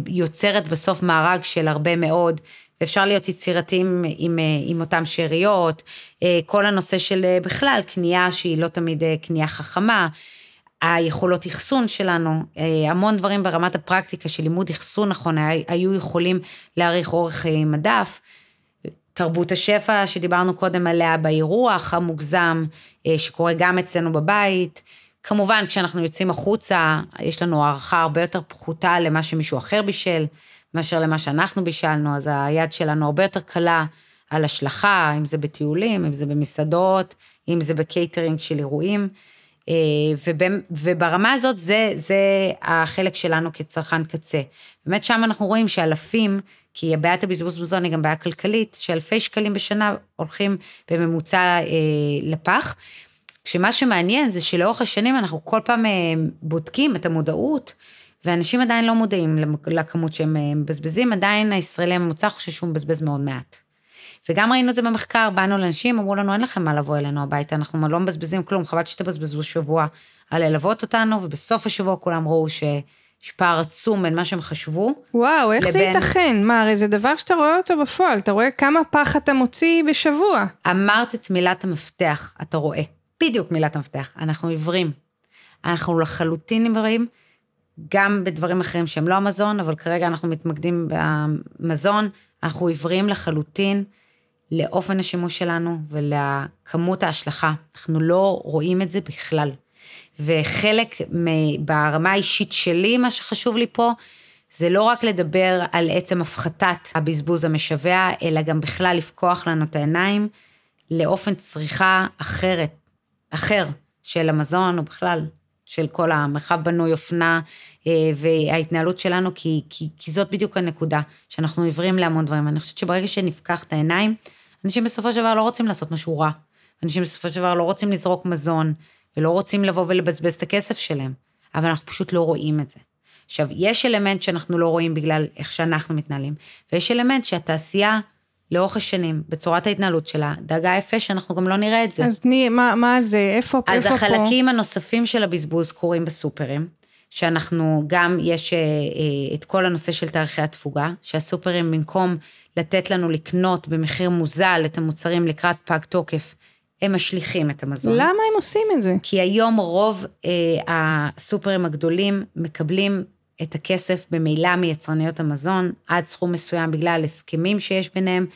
יוצרת בסוף מארג של הרבה מאוד, ואפשר להיות יצירתיים עם, עם אותן שאריות, כל הנושא של בכלל קנייה שהיא לא תמיד קנייה חכמה, היכולות אחסון שלנו, המון דברים ברמת הפרקטיקה של לימוד אחסון נכון היו יכולים להאריך אורך מדף. תרבות השפע שדיברנו קודם עליה באירוח המוגזם, אה, שקורה גם אצלנו בבית. כמובן, כשאנחנו יוצאים החוצה, יש לנו הערכה הרבה יותר פחותה למה שמישהו אחר בישל, מאשר למה שאנחנו בישלנו, אז היד שלנו הרבה יותר קלה על השלכה, אם זה בטיולים, אם זה במסעדות, אם זה בקייטרינג של אירועים. אה, וברמה הזאת זה, זה החלק שלנו כצרכן קצה. באמת שם אנחנו רואים שאלפים, כי בעיית הבזבוז מזון היא גם בעיה כלכלית, שאלפי שקלים בשנה הולכים בממוצע אה, לפח. כשמה שמעניין זה שלאורך השנים אנחנו כל פעם אה, בודקים את המודעות, ואנשים עדיין לא מודעים לכמות שהם אה, מבזבזים, עדיין הישראלי הממוצע חושב שהוא מבזבז מאוד מעט. וגם ראינו את זה במחקר, באנו לאנשים, אמרו לנו, אין לכם מה לבוא אלינו הביתה, אנחנו לא מבזבזים כלום, חבל שתבזבזו שבוע על ללוות אותנו, ובסוף השבוע כולם ראו שיש פער עצום בין מה שהם חשבו. וואו, איך לבין... זה ייתכן? מה, הרי זה דבר שאתה רואה אותו בפועל, אתה רואה כמה פח אתה מוציא בשבוע. אמרת את מילת המפתח, אתה רואה. בדיוק מילת המפתח, אנחנו עיוורים. אנחנו לחלוטין עיוורים, גם בדברים אחרים שהם לא המזון, אבל כרגע אנחנו מתמקדים במזון, אנחנו עיוורים לחלוטין. לאופן השימוש שלנו ולכמות ההשלכה. אנחנו לא רואים את זה בכלל. וחלק ברמה האישית שלי, מה שחשוב לי פה, זה לא רק לדבר על עצם הפחתת הבזבוז המשווע, אלא גם בכלל לפקוח לנו את העיניים לאופן צריכה אחרת, אחר של המזון, או בכלל של כל המרחב בנוי אופנה וההתנהלות שלנו, כי, כי, כי זאת בדיוק הנקודה, שאנחנו עיוורים להמון דברים. אני חושבת שברגע שנפקח את העיניים, אנשים בסופו של דבר לא רוצים לעשות משהו רע. אנשים בסופו של דבר לא רוצים לזרוק מזון, ולא רוצים לבוא ולבזבז את הכסף שלהם, אבל אנחנו פשוט לא רואים את זה. עכשיו, יש אלמנט שאנחנו לא רואים בגלל איך שאנחנו מתנהלים, ויש אלמנט שהתעשייה לאורך השנים, בצורת ההתנהלות שלה, דאגה יפה שאנחנו גם לא נראה את זה. אז תני, מה, מה זה, איפה, אז איפה פה? אז החלקים הנוספים של הבזבוז קורים בסופרים, שאנחנו גם, יש אה, אה, את כל הנושא של תאריכי התפוגה, שהסופרים במקום לתת לנו לקנות במחיר מוזל את המוצרים לקראת פג תוקף, הם משליכים את המזון. למה הם עושים את זה? כי היום רוב אה, הסופרים הגדולים מקבלים את הכסף במילא מיצרניות המזון עד סכום מסוים בגלל הסכמים שיש ביניהם,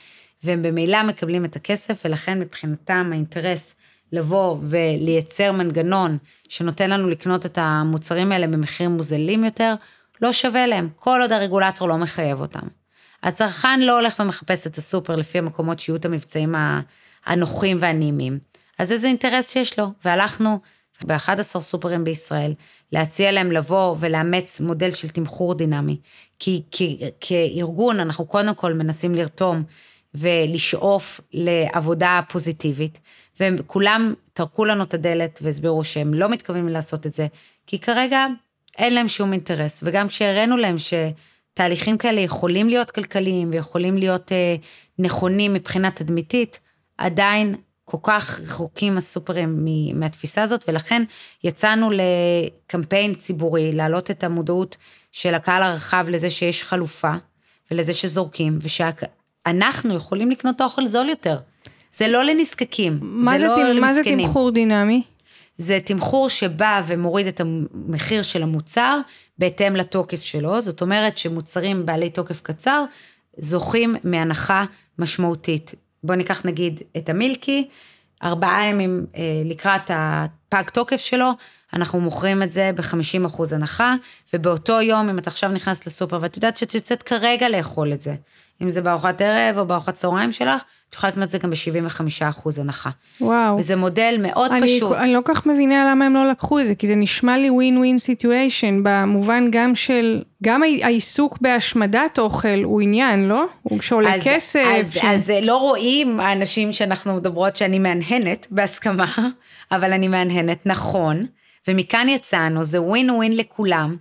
והם במילא מקבלים את הכסף, ולכן מבחינתם האינטרס לבוא ולייצר מנגנון שנותן לנו לקנות את המוצרים האלה במחירים מוזלים יותר, לא שווה להם, כל עוד הרגולטור לא מחייב אותם. הצרכן לא הולך ומחפש את הסופר לפי המקומות שיהיו את המבצעים הנוחים והנעימים. אז איזה אינטרס שיש לו? והלכנו ב-11 סופרים בישראל, להציע להם לבוא ולאמץ מודל של תמחור דינמי. כי, כי כארגון אנחנו קודם כל מנסים לרתום ולשאוף לעבודה פוזיטיבית, וכולם טרקו לנו את הדלת והסבירו שהם לא מתכוונים לעשות את זה, כי כרגע אין להם שום אינטרס. וגם כשהראינו להם שתהליכים כאלה יכולים להיות כלכליים ויכולים להיות אה, נכונים מבחינה תדמיתית, עדיין כל כך רחוקים הסופרים מהתפיסה הזאת, ולכן יצאנו לקמפיין ציבורי, להעלות את המודעות של הקהל הרחב לזה שיש חלופה, ולזה שזורקים, ושאנחנו יכולים לקנות אוכל זול יותר. זה לא לנזקקים, זה, זה, לא תמ- מה זה למסכנים. תמחור דינמי? זה תמחור שבא ומוריד את המחיר של המוצר בהתאם לתוקף שלו, זאת אומרת שמוצרים בעלי תוקף קצר זוכים מהנחה משמעותית. בואו ניקח נגיד את המילקי, ארבעה ימים אה, לקראת הפג תוקף שלו, אנחנו מוכרים את זה ב-50% הנחה, ובאותו יום, אם את עכשיו נכנסת לסופר ואת יודעת שאת יוצאת כרגע לאכול את זה, אם זה בארוחת ערב או בארוחת צהריים שלך, את יכולה לקנות את זה גם ב-75% הנחה. וואו. וזה מודל מאוד אני, פשוט. אני לא כל כך מבינה למה הם לא לקחו את זה, כי זה נשמע לי win-win situation, במובן גם של, גם העי- העיסוק בהשמדת אוכל הוא עניין, לא? הוא שעולה אז, כסף. אז, ש... אז לא רואים האנשים שאנחנו מדברות שאני מהנהנת בהסכמה, אבל אני מהנהנת, נכון, ומכאן יצאנו, זה ווין ווין לכולם.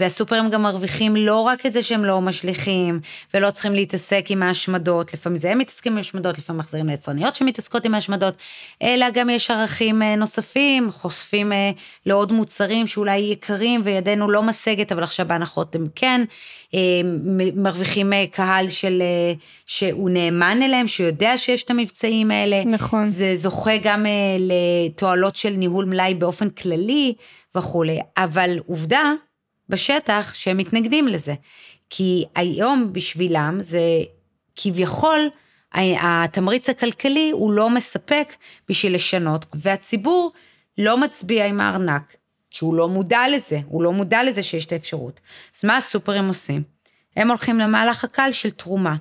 והסופרים גם מרוויחים לא רק את זה שהם לא משליכים, ולא צריכים להתעסק עם ההשמדות, לפעמים זה הם מתעסקים עם השמדות, לפעמים מחזירים ליצרניות שמתעסקות עם ההשמדות, אלא גם יש ערכים אה, נוספים, חושפים אה, לעוד מוצרים שאולי יקרים וידנו לא משגת, אבל עכשיו בהנחות הם כן, אה, מרוויחים קהל של, שהוא נאמן אליהם, שיודע שיש את המבצעים האלה. נכון. זה זוכה גם לתועלות של ניהול מלאי באופן כללי וכולי, אבל עובדה, בשטח שהם מתנגדים לזה. כי היום בשבילם זה כביכול התמריץ הכלכלי הוא לא מספק בשביל לשנות, והציבור לא מצביע עם הארנק, כי הוא לא מודע לזה, הוא לא מודע לזה שיש את האפשרות. אז מה הסופרים עושים? הם הולכים למהלך הקל של תרומה.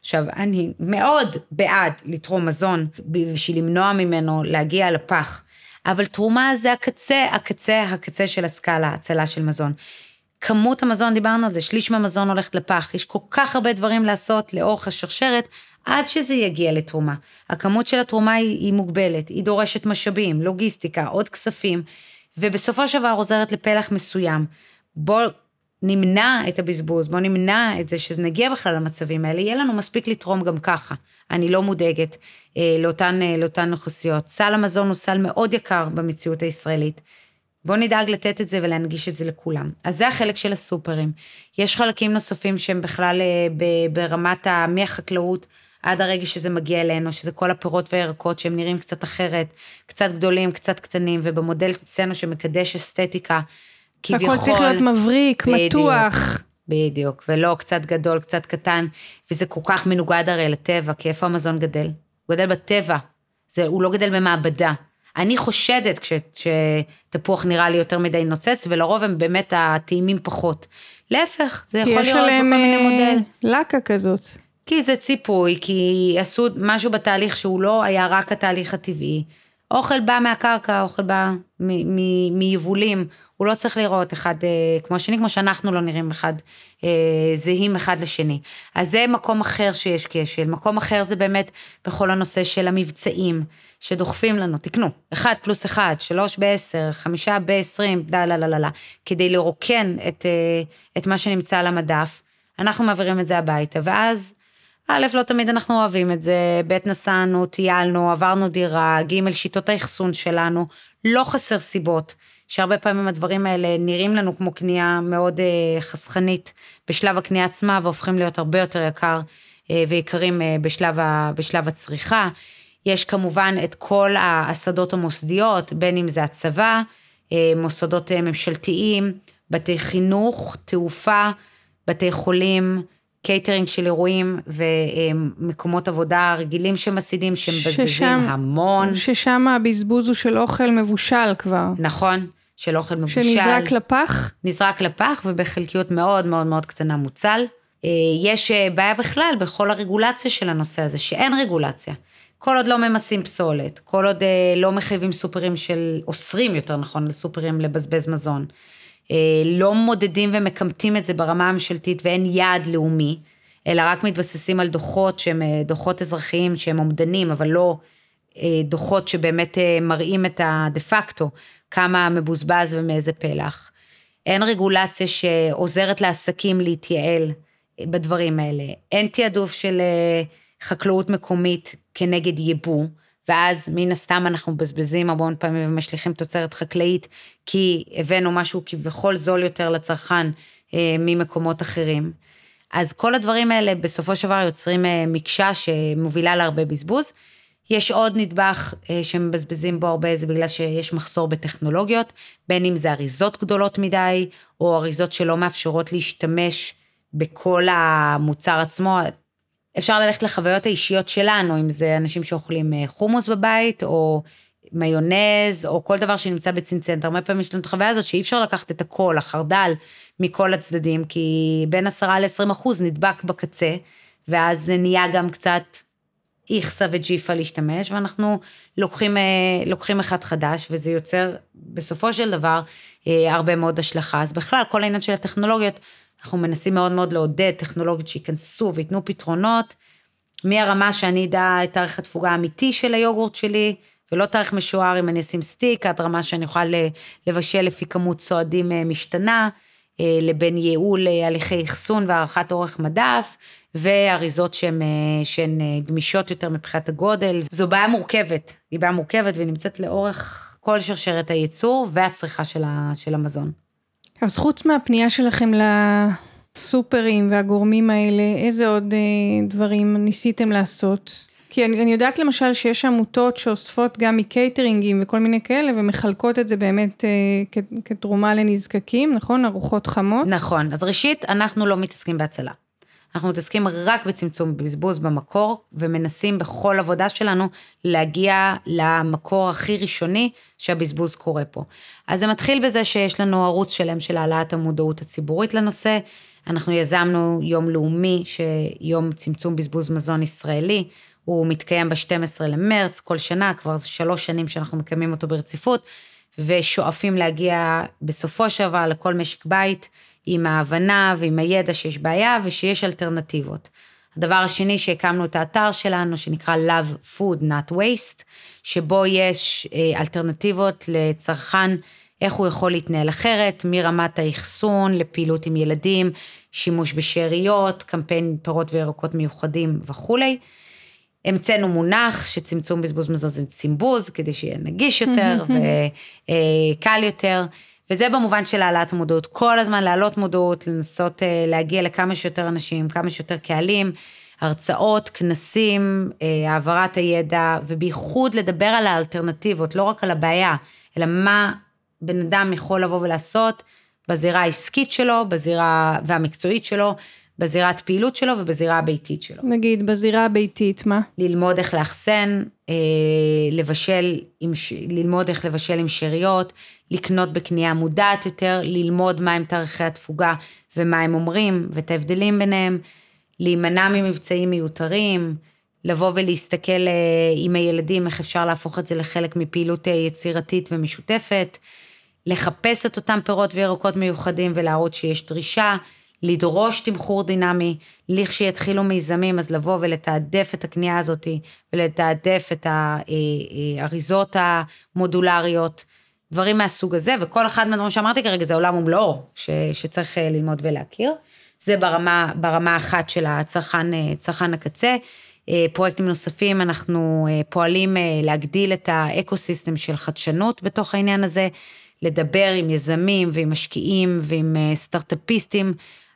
עכשיו, אני מאוד בעד לתרום מזון בשביל למנוע ממנו להגיע לפח, אבל תרומה זה הקצה, הקצה, הקצה של הסקאלה, הצלה של מזון. כמות המזון, דיברנו על זה, שליש מהמזון הולכת לפח, יש כל כך הרבה דברים לעשות לאורך השרשרת, עד שזה יגיע לתרומה. הכמות של התרומה היא, היא מוגבלת, היא דורשת משאבים, לוגיסטיקה, עוד כספים, ובסופו של דבר עוזרת לפלח מסוים. בוא נמנע את הבזבוז, בוא נמנע את זה שנגיע בכלל למצבים האלה, יהיה לנו מספיק לתרום גם ככה. אני לא מודאגת אה, לאותן, אה, אוכלוסיות. סל המזון הוא סל מאוד יקר במציאות הישראלית. בואו נדאג לתת את זה ולהנגיש את זה לכולם. אז זה החלק של הסופרים. יש חלקים נוספים שהם בכלל אה, ברמת ה... מהחקלאות עד הרגע שזה מגיע אלינו, שזה כל הפירות והירקות שהם נראים קצת אחרת, קצת גדולים, קצת קטנים, ובמודל אצלנו שמקדש אסתטיקה, כביכול... הכל צריך להיות מבריק, בדיוק. מתוח. בדיוק, ולא קצת גדול, קצת קטן, וזה כל כך מנוגד הרי לטבע, כי איפה המזון גדל? הוא גדל בטבע, זה, הוא לא גדל במעבדה. אני חושדת כש, שתפוח נראה לי יותר מדי נוצץ, ולרוב הם באמת הטעימים פחות. להפך, זה כי יכול יש להיות בכל מיני אה, מודל. לקה כזאת. כי זה ציפוי, כי עשו משהו בתהליך שהוא לא היה רק התהליך הטבעי. אוכל בא מהקרקע, אוכל בא מ- מ- מיבולים, הוא לא צריך לראות אחד אה, כמו השני, כמו שאנחנו לא נראים אחד אה, זהים אחד לשני. אז זה מקום אחר שיש כשל, מקום אחר זה באמת בכל הנושא של המבצעים, שדוחפים לנו, תקנו, אחד פלוס אחד, שלוש בעשר, חמישה בעשרים, לה לה לה לה לה, כדי לרוקן את, אה, את מה שנמצא על המדף, אנחנו מעבירים את זה הביתה, ואז א', לא תמיד אנחנו אוהבים את זה, ב', נסענו, טיילנו, עברנו דירה, ג', שיטות האחסון שלנו, לא חסר סיבות, שהרבה פעמים הדברים האלה נראים לנו כמו קנייה מאוד אה, חסכנית בשלב הקנייה עצמה, והופכים להיות הרבה יותר יקר אה, ויקרים אה, בשלב, ה, בשלב הצריכה. יש כמובן את כל השדות המוסדיות, בין אם זה הצבא, מוסדות ממשלתיים, בתי חינוך, תעופה, בתי חולים, קייטרינג של אירועים ומקומות עבודה רגילים שמסעידים, שמבזבזים ששם- המון, ששם הבזבוז הוא של אוכל מבושל כבר. נכון, של אוכל מבושל. שנזרק לפח. נזרק לפח ובחלקיות מאוד מאוד מאוד קטנה מוצל. אה, יש אה, בעיה בכלל בכל הרגולציה של הנושא הזה, שאין רגולציה. כל עוד לא ממסים פסולת, כל עוד אה, לא מחייבים סופרים של, אוסרים יותר נכון לסופרים לבזבז מזון, לא מודדים ומקמטים את זה ברמה הממשלתית ואין יעד לאומי, אלא רק מתבססים על דוחות שהם דוחות אזרחיים שהם אומדנים, אבל לא דוחות שבאמת מראים את הדה פקטו, כמה מבוזבז ומאיזה פלח. אין רגולציה שעוזרת לעסקים להתייעל בדברים האלה, אין תעדוף של אה, חקלאות מקומית כנגד יבוא, ואז מן הסתם אנחנו מבזבזים המון פעמים ומשליכים תוצרת חקלאית, כי הבאנו משהו כביכול זול יותר לצרכן אה, ממקומות אחרים. אז כל הדברים האלה בסופו של דבר יוצרים אה, מקשה שמובילה להרבה בזבוז. יש עוד נדבך אה, שמבזבזים בו הרבה, זה בגלל שיש מחסור בטכנולוגיות, בין אם זה אריזות גדולות מדי, או אריזות שלא מאפשרות להשתמש בכל המוצר עצמו. אפשר ללכת לחוויות האישיות שלנו, אם זה אנשים שאוכלים אה, חומוס בבית, או מיונז, או כל דבר שנמצא בצנצנט. הרבה פעמים יש לנו את החוויה הזאת שאי אפשר לקחת את הכל, החרדל, מכל הצדדים, כי בין 10 ל-20 אחוז נדבק בקצה, ואז זה נהיה גם קצת איכסה וג'יפה להשתמש, ואנחנו לוקחים, אה, לוקחים אחד חדש, וזה יוצר בסופו של דבר אה, הרבה מאוד השלכה. אז בכלל, כל העניין של הטכנולוגיות, אנחנו מנסים מאוד מאוד לעודד טכנולוגיות שייכנסו וייתנו פתרונות, מהרמה שאני אדע את תאריך התפוגה האמיתי של היוגורט שלי, ולא תאריך משוער אם אני אשים סטיק, עד רמה שאני אוכל לבשל לפי כמות סועדים אה, משתנה, לבין ייעול הליכי אחסון והארכת אורך מדף, ואריזות שהן, שהן גמישות יותר מבחינת הגודל. זו בעיה מורכבת, היא בעיה מורכבת והיא נמצאת לאורך כל שרשרת הייצור והצריכה של, ה, של המזון. אז חוץ מהפנייה שלכם לסופרים והגורמים האלה, איזה עוד אה, דברים ניסיתם לעשות? כי אני, אני יודעת למשל שיש עמותות שאוספות גם מקייטרינגים וכל מיני כאלה ומחלקות את זה באמת אה, כ, כתרומה לנזקקים, נכון? ארוחות חמות. נכון, אז ראשית, אנחנו לא מתעסקים בהצלה. אנחנו מתעסקים רק בצמצום בזבוז במקור, ומנסים בכל עבודה שלנו להגיע למקור הכי ראשוני שהבזבוז קורה פה. אז זה מתחיל בזה שיש לנו ערוץ שלם של העלאת המודעות הציבורית לנושא. אנחנו יזמנו יום לאומי, שיום צמצום בזבוז מזון ישראלי, הוא מתקיים ב-12 למרץ כל שנה, כבר שלוש שנים שאנחנו מקיימים אותו ברציפות, ושואפים להגיע בסופו של דבר לכל משק בית עם ההבנה ועם הידע שיש בעיה ושיש אלטרנטיבות. הדבר השני שהקמנו את האתר שלנו שנקרא Love Food Not Waste, שבו יש אה, אלטרנטיבות לצרכן, איך הוא יכול להתנהל אחרת, מרמת האחסון לפעילות עם ילדים, שימוש בשאריות, קמפיין פירות וירקות מיוחדים וכולי. המצאנו מונח שצמצום בזבוז מזון זה צימבוז, כדי שיהיה נגיש יותר וקל יותר. וזה במובן של העלאת המודעות, כל הזמן להעלות מודעות, לנסות אה, להגיע לכמה שיותר אנשים, כמה שיותר קהלים, הרצאות, כנסים, אה, העברת הידע, ובייחוד לדבר על האלטרנטיבות, לא רק על הבעיה, אלא מה בן אדם יכול לבוא ולעשות בזירה העסקית שלו, בזירה והמקצועית שלו, בזירת פעילות שלו ובזירה הביתית שלו. נגיד, בזירה הביתית, מה? ללמוד איך לאחסן, אה, לבשל, עם, ללמוד איך לבשל עם שאריות, לקנות בקנייה מודעת יותר, ללמוד מהם תאריכי התפוגה ומה הם אומרים ואת ההבדלים ביניהם, להימנע ממבצעים מיותרים, לבוא ולהסתכל אה, עם הילדים איך אפשר להפוך את זה לחלק מפעילות אה, יצירתית ומשותפת, לחפש את אותם פירות וירקות מיוחדים ולהראות שיש דרישה, לדרוש תמחור דינמי, לכשיתחילו מיזמים, אז לבוא ולתעדף את הקנייה הזאת ולתעדף את האריזות המודולריות, דברים מהסוג הזה, וכל אחד מהדברים שאמרתי כרגע זה עולם ומלואו שצריך אה, ללמוד ולהכיר. זה ברמה, ברמה אחת של הצרכן, אה, צרכן הקצה. אה, פרויקטים נוספים, אנחנו פועלים להגדיל את האקו-סיסטם של חדשנות בתוך העניין הזה, לדבר עם יזמים ועם משקיעים ועם סטארט-אפיסטים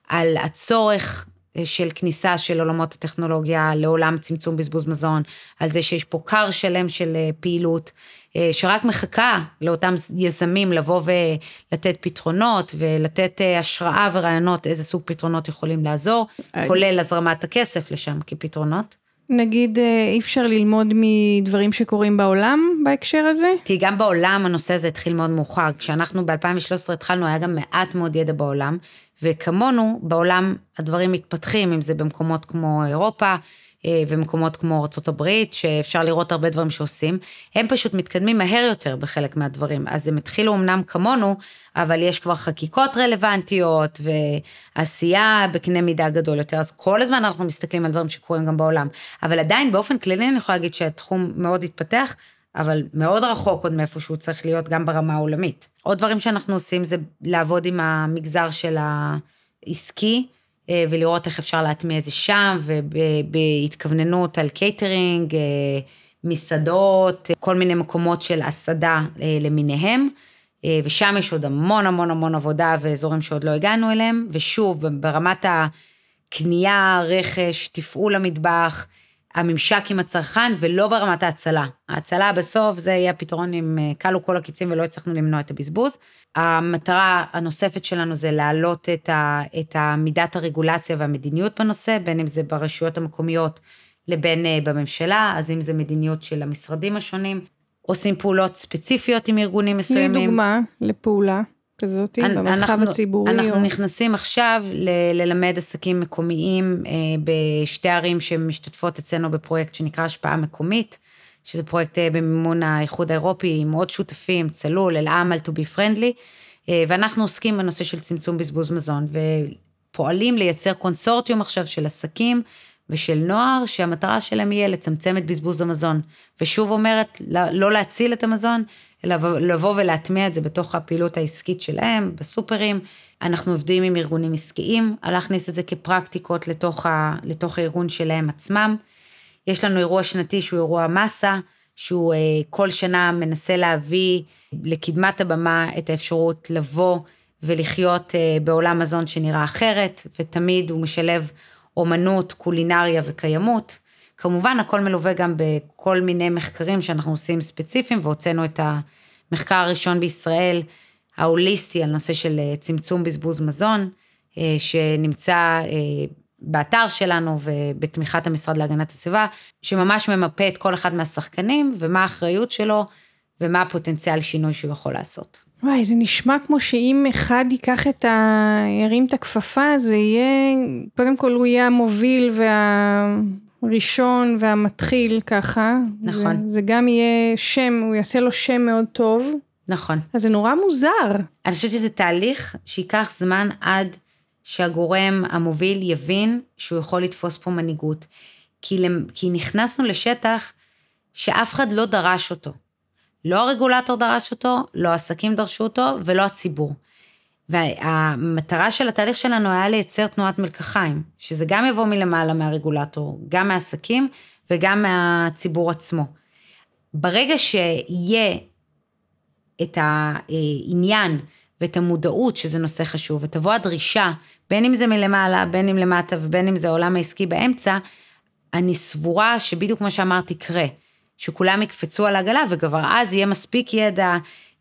על הצורך אה, של כניסה של עולמות הטכנולוגיה לעולם צמצום בזבוז מזון, על זה שיש פה כר שלם של אה, פעילות, אה, שרק מחכה לאותם יזמים לבוא ולתת פתרונות ולתת השראה ורעיונות איזה סוג פתרונות יכולים לעזור, כולל הזרמת הכסף לשם כפתרונות. נגיד אי אפשר ללמוד מדברים שקורים בעולם בהקשר הזה? כי גם בעולם הנושא הזה התחיל מאוד מאוחר. כשאנחנו ב-2013 התחלנו, היה גם מעט מאוד ידע בעולם, וכמונו, בעולם הדברים מתפתחים, אם זה במקומות כמו אירופה, אה, ומקומות כמו ארה"ב, שאפשר לראות הרבה דברים שעושים, הם פשוט מתקדמים מהר יותר בחלק מהדברים. אז הם התחילו אמנם כמונו, אבל יש כבר חקיקות רלוונטיות ועשייה בקנה מידה גדול יותר, אז כל הזמן אנחנו מסתכלים על דברים שקורים גם בעולם. אבל עדיין באופן כללי אני יכולה להגיד שהתחום מאוד התפתח, אבל מאוד רחוק עוד מאיפה שהוא צריך להיות גם ברמה העולמית. עוד דברים שאנחנו עושים זה לעבוד עם המגזר של העסקי, אה, ולראות איך אפשר להטמיע את זה שם, ובהתכווננות על קייטרינג, אה, מסעדות, כל מיני מקומות של הסעדה אה, למיניהם. ושם יש עוד המון המון המון עבודה ואזורים שעוד לא הגענו אליהם, ושוב, ברמת הקנייה, רכש, תפעול המטבח, הממשק עם הצרכן, ולא ברמת ההצלה. ההצלה בסוף זה יהיה הפתרון אם כלו כל הקיצים ולא הצלחנו למנוע את הבזבוז. המטרה הנוספת שלנו זה להעלות את, ה, את מידת הרגולציה והמדיניות בנושא, בין אם זה ברשויות המקומיות לבין אה, בממשלה, אז אם זה מדיניות של המשרדים השונים, עושים פעולות ספציפיות עם ארגונים מסוימים. תני דוגמה לפעולה כזאת במרחב אנחנו, הציבורי. אנחנו או... נכנסים עכשיו ל- ללמד עסקים מקומיים אה, בשתי ערים שמשתתפות אצלנו בפרויקט שנקרא השפעה מקומית. שזה פרויקט אה, במימון האיחוד האירופי עם עוד שותפים, צלול, אל-עמל, to be friendly, אה, ואנחנו עוסקים בנושא של צמצום בזבוז מזון, ופועלים לייצר קונסורטיום עכשיו של עסקים ושל נוער, שהמטרה שלהם יהיה לצמצם את בזבוז המזון. ושוב אומרת, לא להציל את המזון, אלא לבוא ולהטמיע את זה בתוך הפעילות העסקית שלהם, בסופרים. אנחנו עובדים עם ארגונים עסקיים, על להכניס את זה כפרקטיקות לתוך, ה, לתוך הארגון שלהם עצמם. יש לנו אירוע שנתי שהוא אירוע מסה, שהוא אה, כל שנה מנסה להביא לקדמת הבמה את האפשרות לבוא ולחיות אה, בעולם מזון שנראה אחרת, ותמיד הוא משלב אומנות, קולינריה וקיימות. כמובן, הכל מלווה גם בכל מיני מחקרים שאנחנו עושים ספציפיים, והוצאנו את המחקר הראשון בישראל, ההוליסטי, על נושא של אה, צמצום בזבוז מזון, שנמצא באתר שלנו ובתמיכת המשרד להגנת הסביבה, שממש ממפה את כל אחד מהשחקנים ומה האחריות שלו ומה הפוטנציאל שינוי שהוא יכול לעשות. וואי, זה נשמע כמו שאם אחד ייקח את ה... ירים את הכפפה, זה יהיה, קודם כל הוא יהיה המוביל והראשון והמתחיל ככה. נכון. זה, זה גם יהיה שם, הוא יעשה לו שם מאוד טוב. נכון. אז זה נורא מוזר. אני חושבת שזה תהליך שייקח זמן עד שהגורם המוביל יבין שהוא יכול לתפוס פה מנהיגות. כי, כי נכנסנו לשטח שאף אחד לא דרש אותו. לא הרגולטור דרש אותו, לא העסקים דרשו אותו ולא הציבור. והמטרה של התהליך שלנו היה לייצר תנועת מלקחיים, שזה גם יבוא מלמעלה מהרגולטור, גם מהעסקים וגם מהציבור עצמו. ברגע שיהיה את העניין ואת המודעות שזה נושא חשוב, ותבוא הדרישה, בין אם זה מלמעלה, בין אם למטה ובין אם זה העולם העסקי באמצע, אני סבורה שבדיוק כמו שאמרת יקרה, שכולם יקפצו על העגלה וכבר אז יהיה מספיק ידע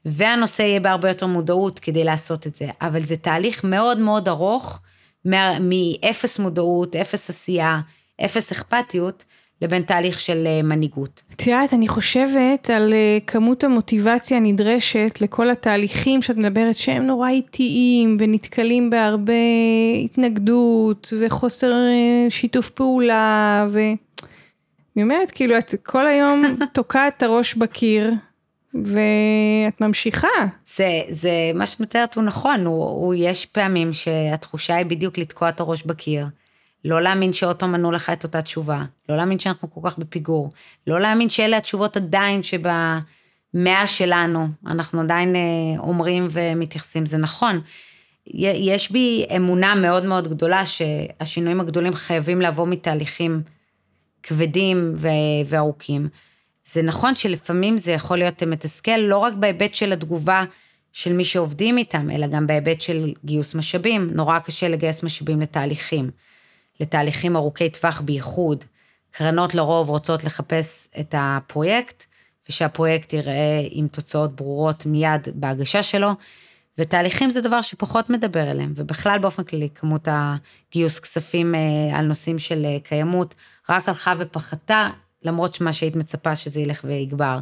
והנושא יהיה בהרבה יותר מודעות כדי לעשות את זה, אבל זה תהליך מאוד מאוד ארוך, מאפס מודעות, אפס עשייה, אפס אכפתיות, לבין תהליך של אה, מנהיגות. את יודעת, אני חושבת על אה, כמות המוטיבציה הנדרשת לכל התהליכים שאת מדברת, שהם נורא איטיים ונתקלים בהרבה התנגדות וחוסר אה, שיתוף פעולה, ואני אומרת, כאילו, את כל היום תוקעת את הראש בקיר. ואת ממשיכה. זה, זה, מה שאת מתארת הוא נכון, הוא, הוא, יש פעמים שהתחושה היא בדיוק לתקוע את הראש בקיר. לא להאמין שעוד פעם ענו לך את אותה תשובה, לא להאמין שאנחנו כל כך בפיגור, לא להאמין שאלה התשובות עדיין שבמאה שלנו, אנחנו עדיין אה, אומרים ומתייחסים, זה נכון. יש בי אמונה מאוד מאוד גדולה שהשינויים הגדולים חייבים לבוא מתהליכים כבדים וארוכים. זה נכון שלפעמים זה יכול להיות מתסכל לא רק בהיבט של התגובה של מי שעובדים איתם, אלא גם בהיבט של גיוס משאבים. נורא קשה לגייס משאבים לתהליכים. לתהליכים ארוכי טווח בייחוד. קרנות לרוב רוצות לחפש את הפרויקט, ושהפרויקט ייראה עם תוצאות ברורות מיד בהגשה שלו, ותהליכים זה דבר שפחות מדבר אליהם, ובכלל באופן כללי, כמות הגיוס כספים אה, על נושאים של אה, קיימות רק הלכה ופחתה, למרות שמה שהיית מצפה שזה ילך ויגבר.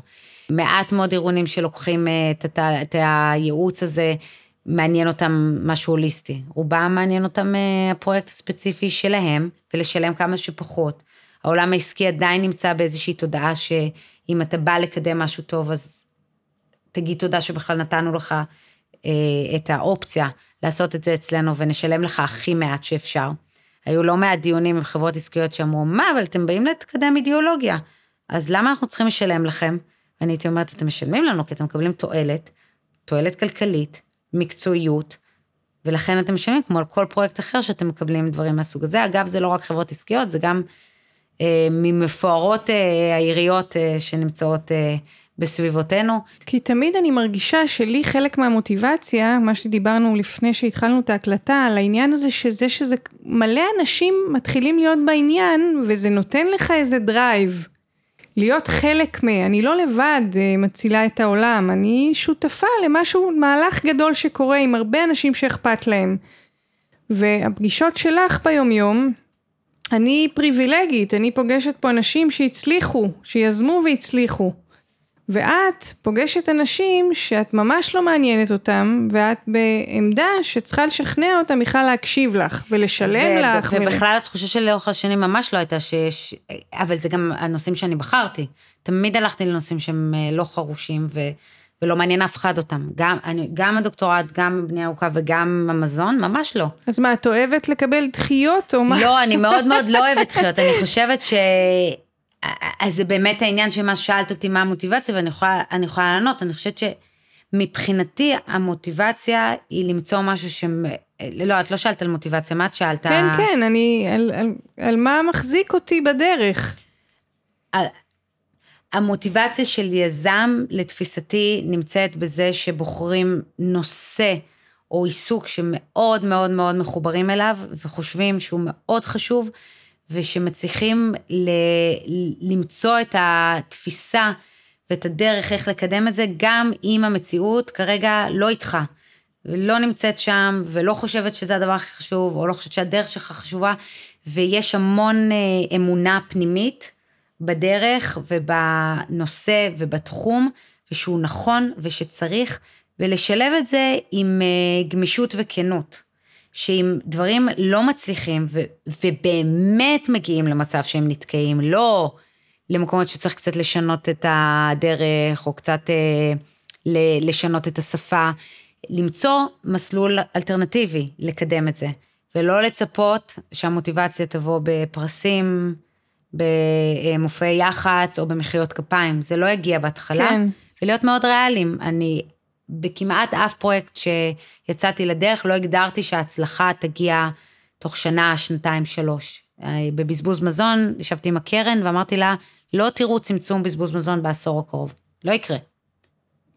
מעט מאוד ארגונים שלוקחים אה, את, את הייעוץ הזה מעניין אותם משהו הוליסטי. רובם מעניין אותם אה, הפרויקט הספציפי שלהם, ולשלם כמה שפחות. העולם העסקי עדיין נמצא באיזושהי תודעה שאם אתה בא לקדם משהו טוב, אז תגיד תודה שבכלל נתנו לך אה, את האופציה לעשות את זה אצלנו ונשלם לך הכי מעט שאפשר. היו לא מעט דיונים עם חברות עסקיות שאמרו, מה, אבל אתם באים לקדם אידיאולוגיה, אז למה אנחנו צריכים לשלם לכם? אני הייתי אומרת, אתם משלמים לנו כי אתם מקבלים תועלת, תועלת כלכלית, מקצועיות, ולכן אתם משלמים כמו על כל פרויקט אחר שאתם מקבלים דברים מהסוג הזה. אגב, זה לא רק חברות עסקיות, זה גם אה, ממפוארות אה, העיריות אה, שנמצאות אה, בסביבותינו. כי תמיד אני מרגישה שלי חלק מהמוטיבציה, מה שדיברנו לפני שהתחלנו את ההקלטה, על העניין הזה שזה שזה מלא אנשים מתחילים להיות בעניין, וזה נותן לך איזה drive. להיות חלק מ... אני לא לבד אה, מצילה את העולם, אני שותפה למשהו, מהלך גדול שקורה עם הרבה אנשים שאכפת להם. והפגישות שלך ביומיום, אני פריבילגית, אני פוגשת פה אנשים שהצליחו, שיזמו והצליחו. ואת פוגשת אנשים שאת ממש לא מעניינת אותם, ואת בעמדה שצריכה לשכנע אותם בכלל להקשיב לך, ולשלם ו- לך. ובכלל התחושה של לאורך השנים ממש לא הייתה שיש, אבל זה גם הנושאים שאני בחרתי. תמיד הלכתי לנושאים שהם אה, לא חרושים ו... ולא מעניין אף אחד אותם. גם, אני, גם הדוקטורט, גם בנייה ארוכה וגם המזון, ממש לא. אז מה, את אוהבת לקבל דחיות או מה? לא, אני מאוד מאוד לא אוהבת דחיות. אני חושבת ש... אז זה באמת העניין שמה שאלת אותי מה המוטיבציה, ואני יכולה, יכולה לענות. אני חושבת שמבחינתי המוטיבציה היא למצוא משהו ש... לא, את לא שאלת על מוטיבציה, מה את שאלת? כן, כן, אני... על, על, על מה מחזיק אותי בדרך. המוטיבציה של יזם, לתפיסתי, נמצאת בזה שבוחרים נושא או עיסוק שמאוד מאוד מאוד מחוברים אליו, וחושבים שהוא מאוד חשוב, ושמצליחים ל- למצוא את התפיסה ואת הדרך איך לקדם את זה, גם אם המציאות כרגע לא איתך, ולא נמצאת שם, ולא חושבת שזה הדבר הכי חשוב, או לא חושבת שהדרך שלך חשובה, ויש המון אה, אמונה פנימית בדרך ובנושא ובתחום, ושהוא נכון ושצריך, ולשלב את זה עם אה, גמישות וכנות. שאם דברים לא מצליחים ו- ובאמת מגיעים למצב שהם נתקעים, לא למקומות שצריך קצת לשנות את הדרך או קצת אה, ל- לשנות את השפה, למצוא מסלול אלטרנטיבי לקדם את זה, ולא לצפות שהמוטיבציה תבוא בפרסים, במופעי יח"צ או במחיאות כפיים, זה לא יגיע בהתחלה. כן. ולהיות מאוד ריאליים. אני בכמעט אף פרויקט שיצאתי לדרך, לא הגדרתי שההצלחה תגיע תוך שנה, שנתיים, שלוש. אה, בבזבוז מזון, ישבתי עם הקרן ואמרתי לה, לא תראו צמצום בזבוז מזון בעשור הקרוב. לא יקרה.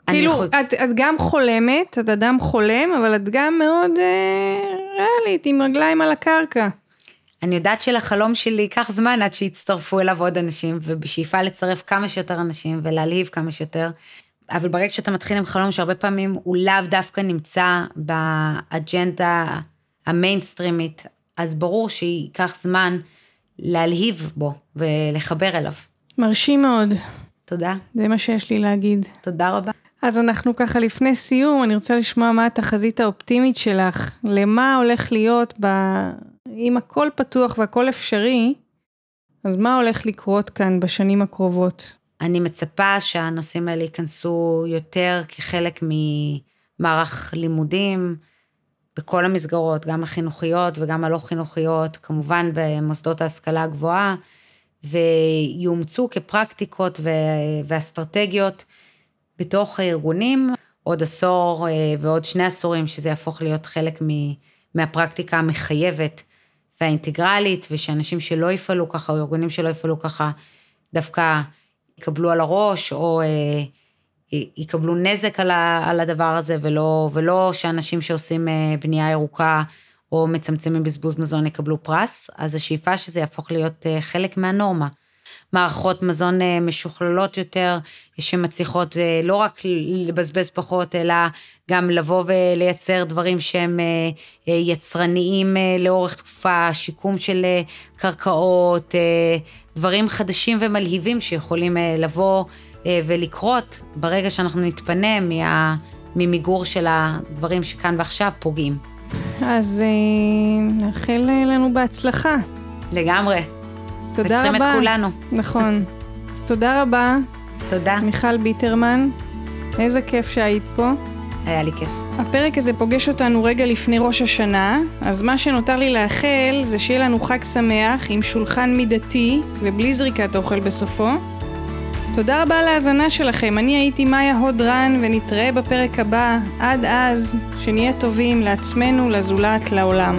כאילו, יכול... את, את גם חולמת, את אדם חולם, אבל את גם מאוד אה, ריאלית, עם רגליים על הקרקע. אני יודעת שלחלום שלי ייקח זמן עד שיצטרפו אליו עוד אנשים, ובשאיפה לצרף כמה שיותר אנשים ולהלהיב כמה שיותר. אבל ברגע שאתה מתחיל עם חלום שהרבה פעמים הוא לאו דווקא נמצא באג'נדה המיינסטרימית, אז ברור שייקח זמן להלהיב בו ולחבר אליו. מרשים מאוד. תודה. זה מה שיש לי להגיד. תודה רבה. אז אנחנו ככה לפני סיום, אני רוצה לשמוע מה התחזית האופטימית שלך, למה הולך להיות ב... אם הכל פתוח והכל אפשרי, אז מה הולך לקרות כאן בשנים הקרובות? אני מצפה שהנושאים האלה ייכנסו יותר כחלק ממערך לימודים בכל המסגרות, גם החינוכיות וגם הלא חינוכיות, כמובן במוסדות ההשכלה הגבוהה, ויאומצו כפרקטיקות ואסטרטגיות בתוך הארגונים, עוד עשור אה, ועוד שני עשורים, שזה יהפוך להיות חלק מהפרקטיקה המחייבת והאינטגרלית, ושאנשים שלא יפעלו ככה, או ארגונים שלא יפעלו ככה, דווקא יקבלו על הראש, או אה, יקבלו נזק על, ה, על הדבר הזה, ולא, ולא שאנשים שעושים אה, בנייה ירוקה, או מצמצמים בזבוז מזון יקבלו פרס, אז השאיפה שזה יהפוך להיות אה, חלק מהנורמה. מערכות מזון אה, משוכללות יותר, שמצליחות אה, לא רק לבזבז פחות, אלא גם לבוא ולייצר דברים שהם אה, יצרניים לאורך תקופה, שיקום של קרקעות, דברים חדשים ומלהיבים שיכולים לבוא ולקרות ברגע שאנחנו נתפנה מה, ממיגור של הדברים שכאן ועכשיו פוגעים. אז נאחל לנו בהצלחה. לגמרי. תודה רבה. וצריכים את כולנו. נכון. אז תודה רבה. תודה. מיכל ביטרמן, איזה כיף שהיית פה. היה לי כיף. הפרק הזה פוגש אותנו רגע לפני ראש השנה, אז מה שנותר לי לאחל זה שיהיה לנו חג שמח עם שולחן מידתי ובלי זריקת אוכל בסופו. תודה רבה על ההאזנה שלכם, אני הייתי מאיה הוד-רן ונתראה בפרק הבא. עד אז, שנהיה טובים לעצמנו, לזולת, לעולם.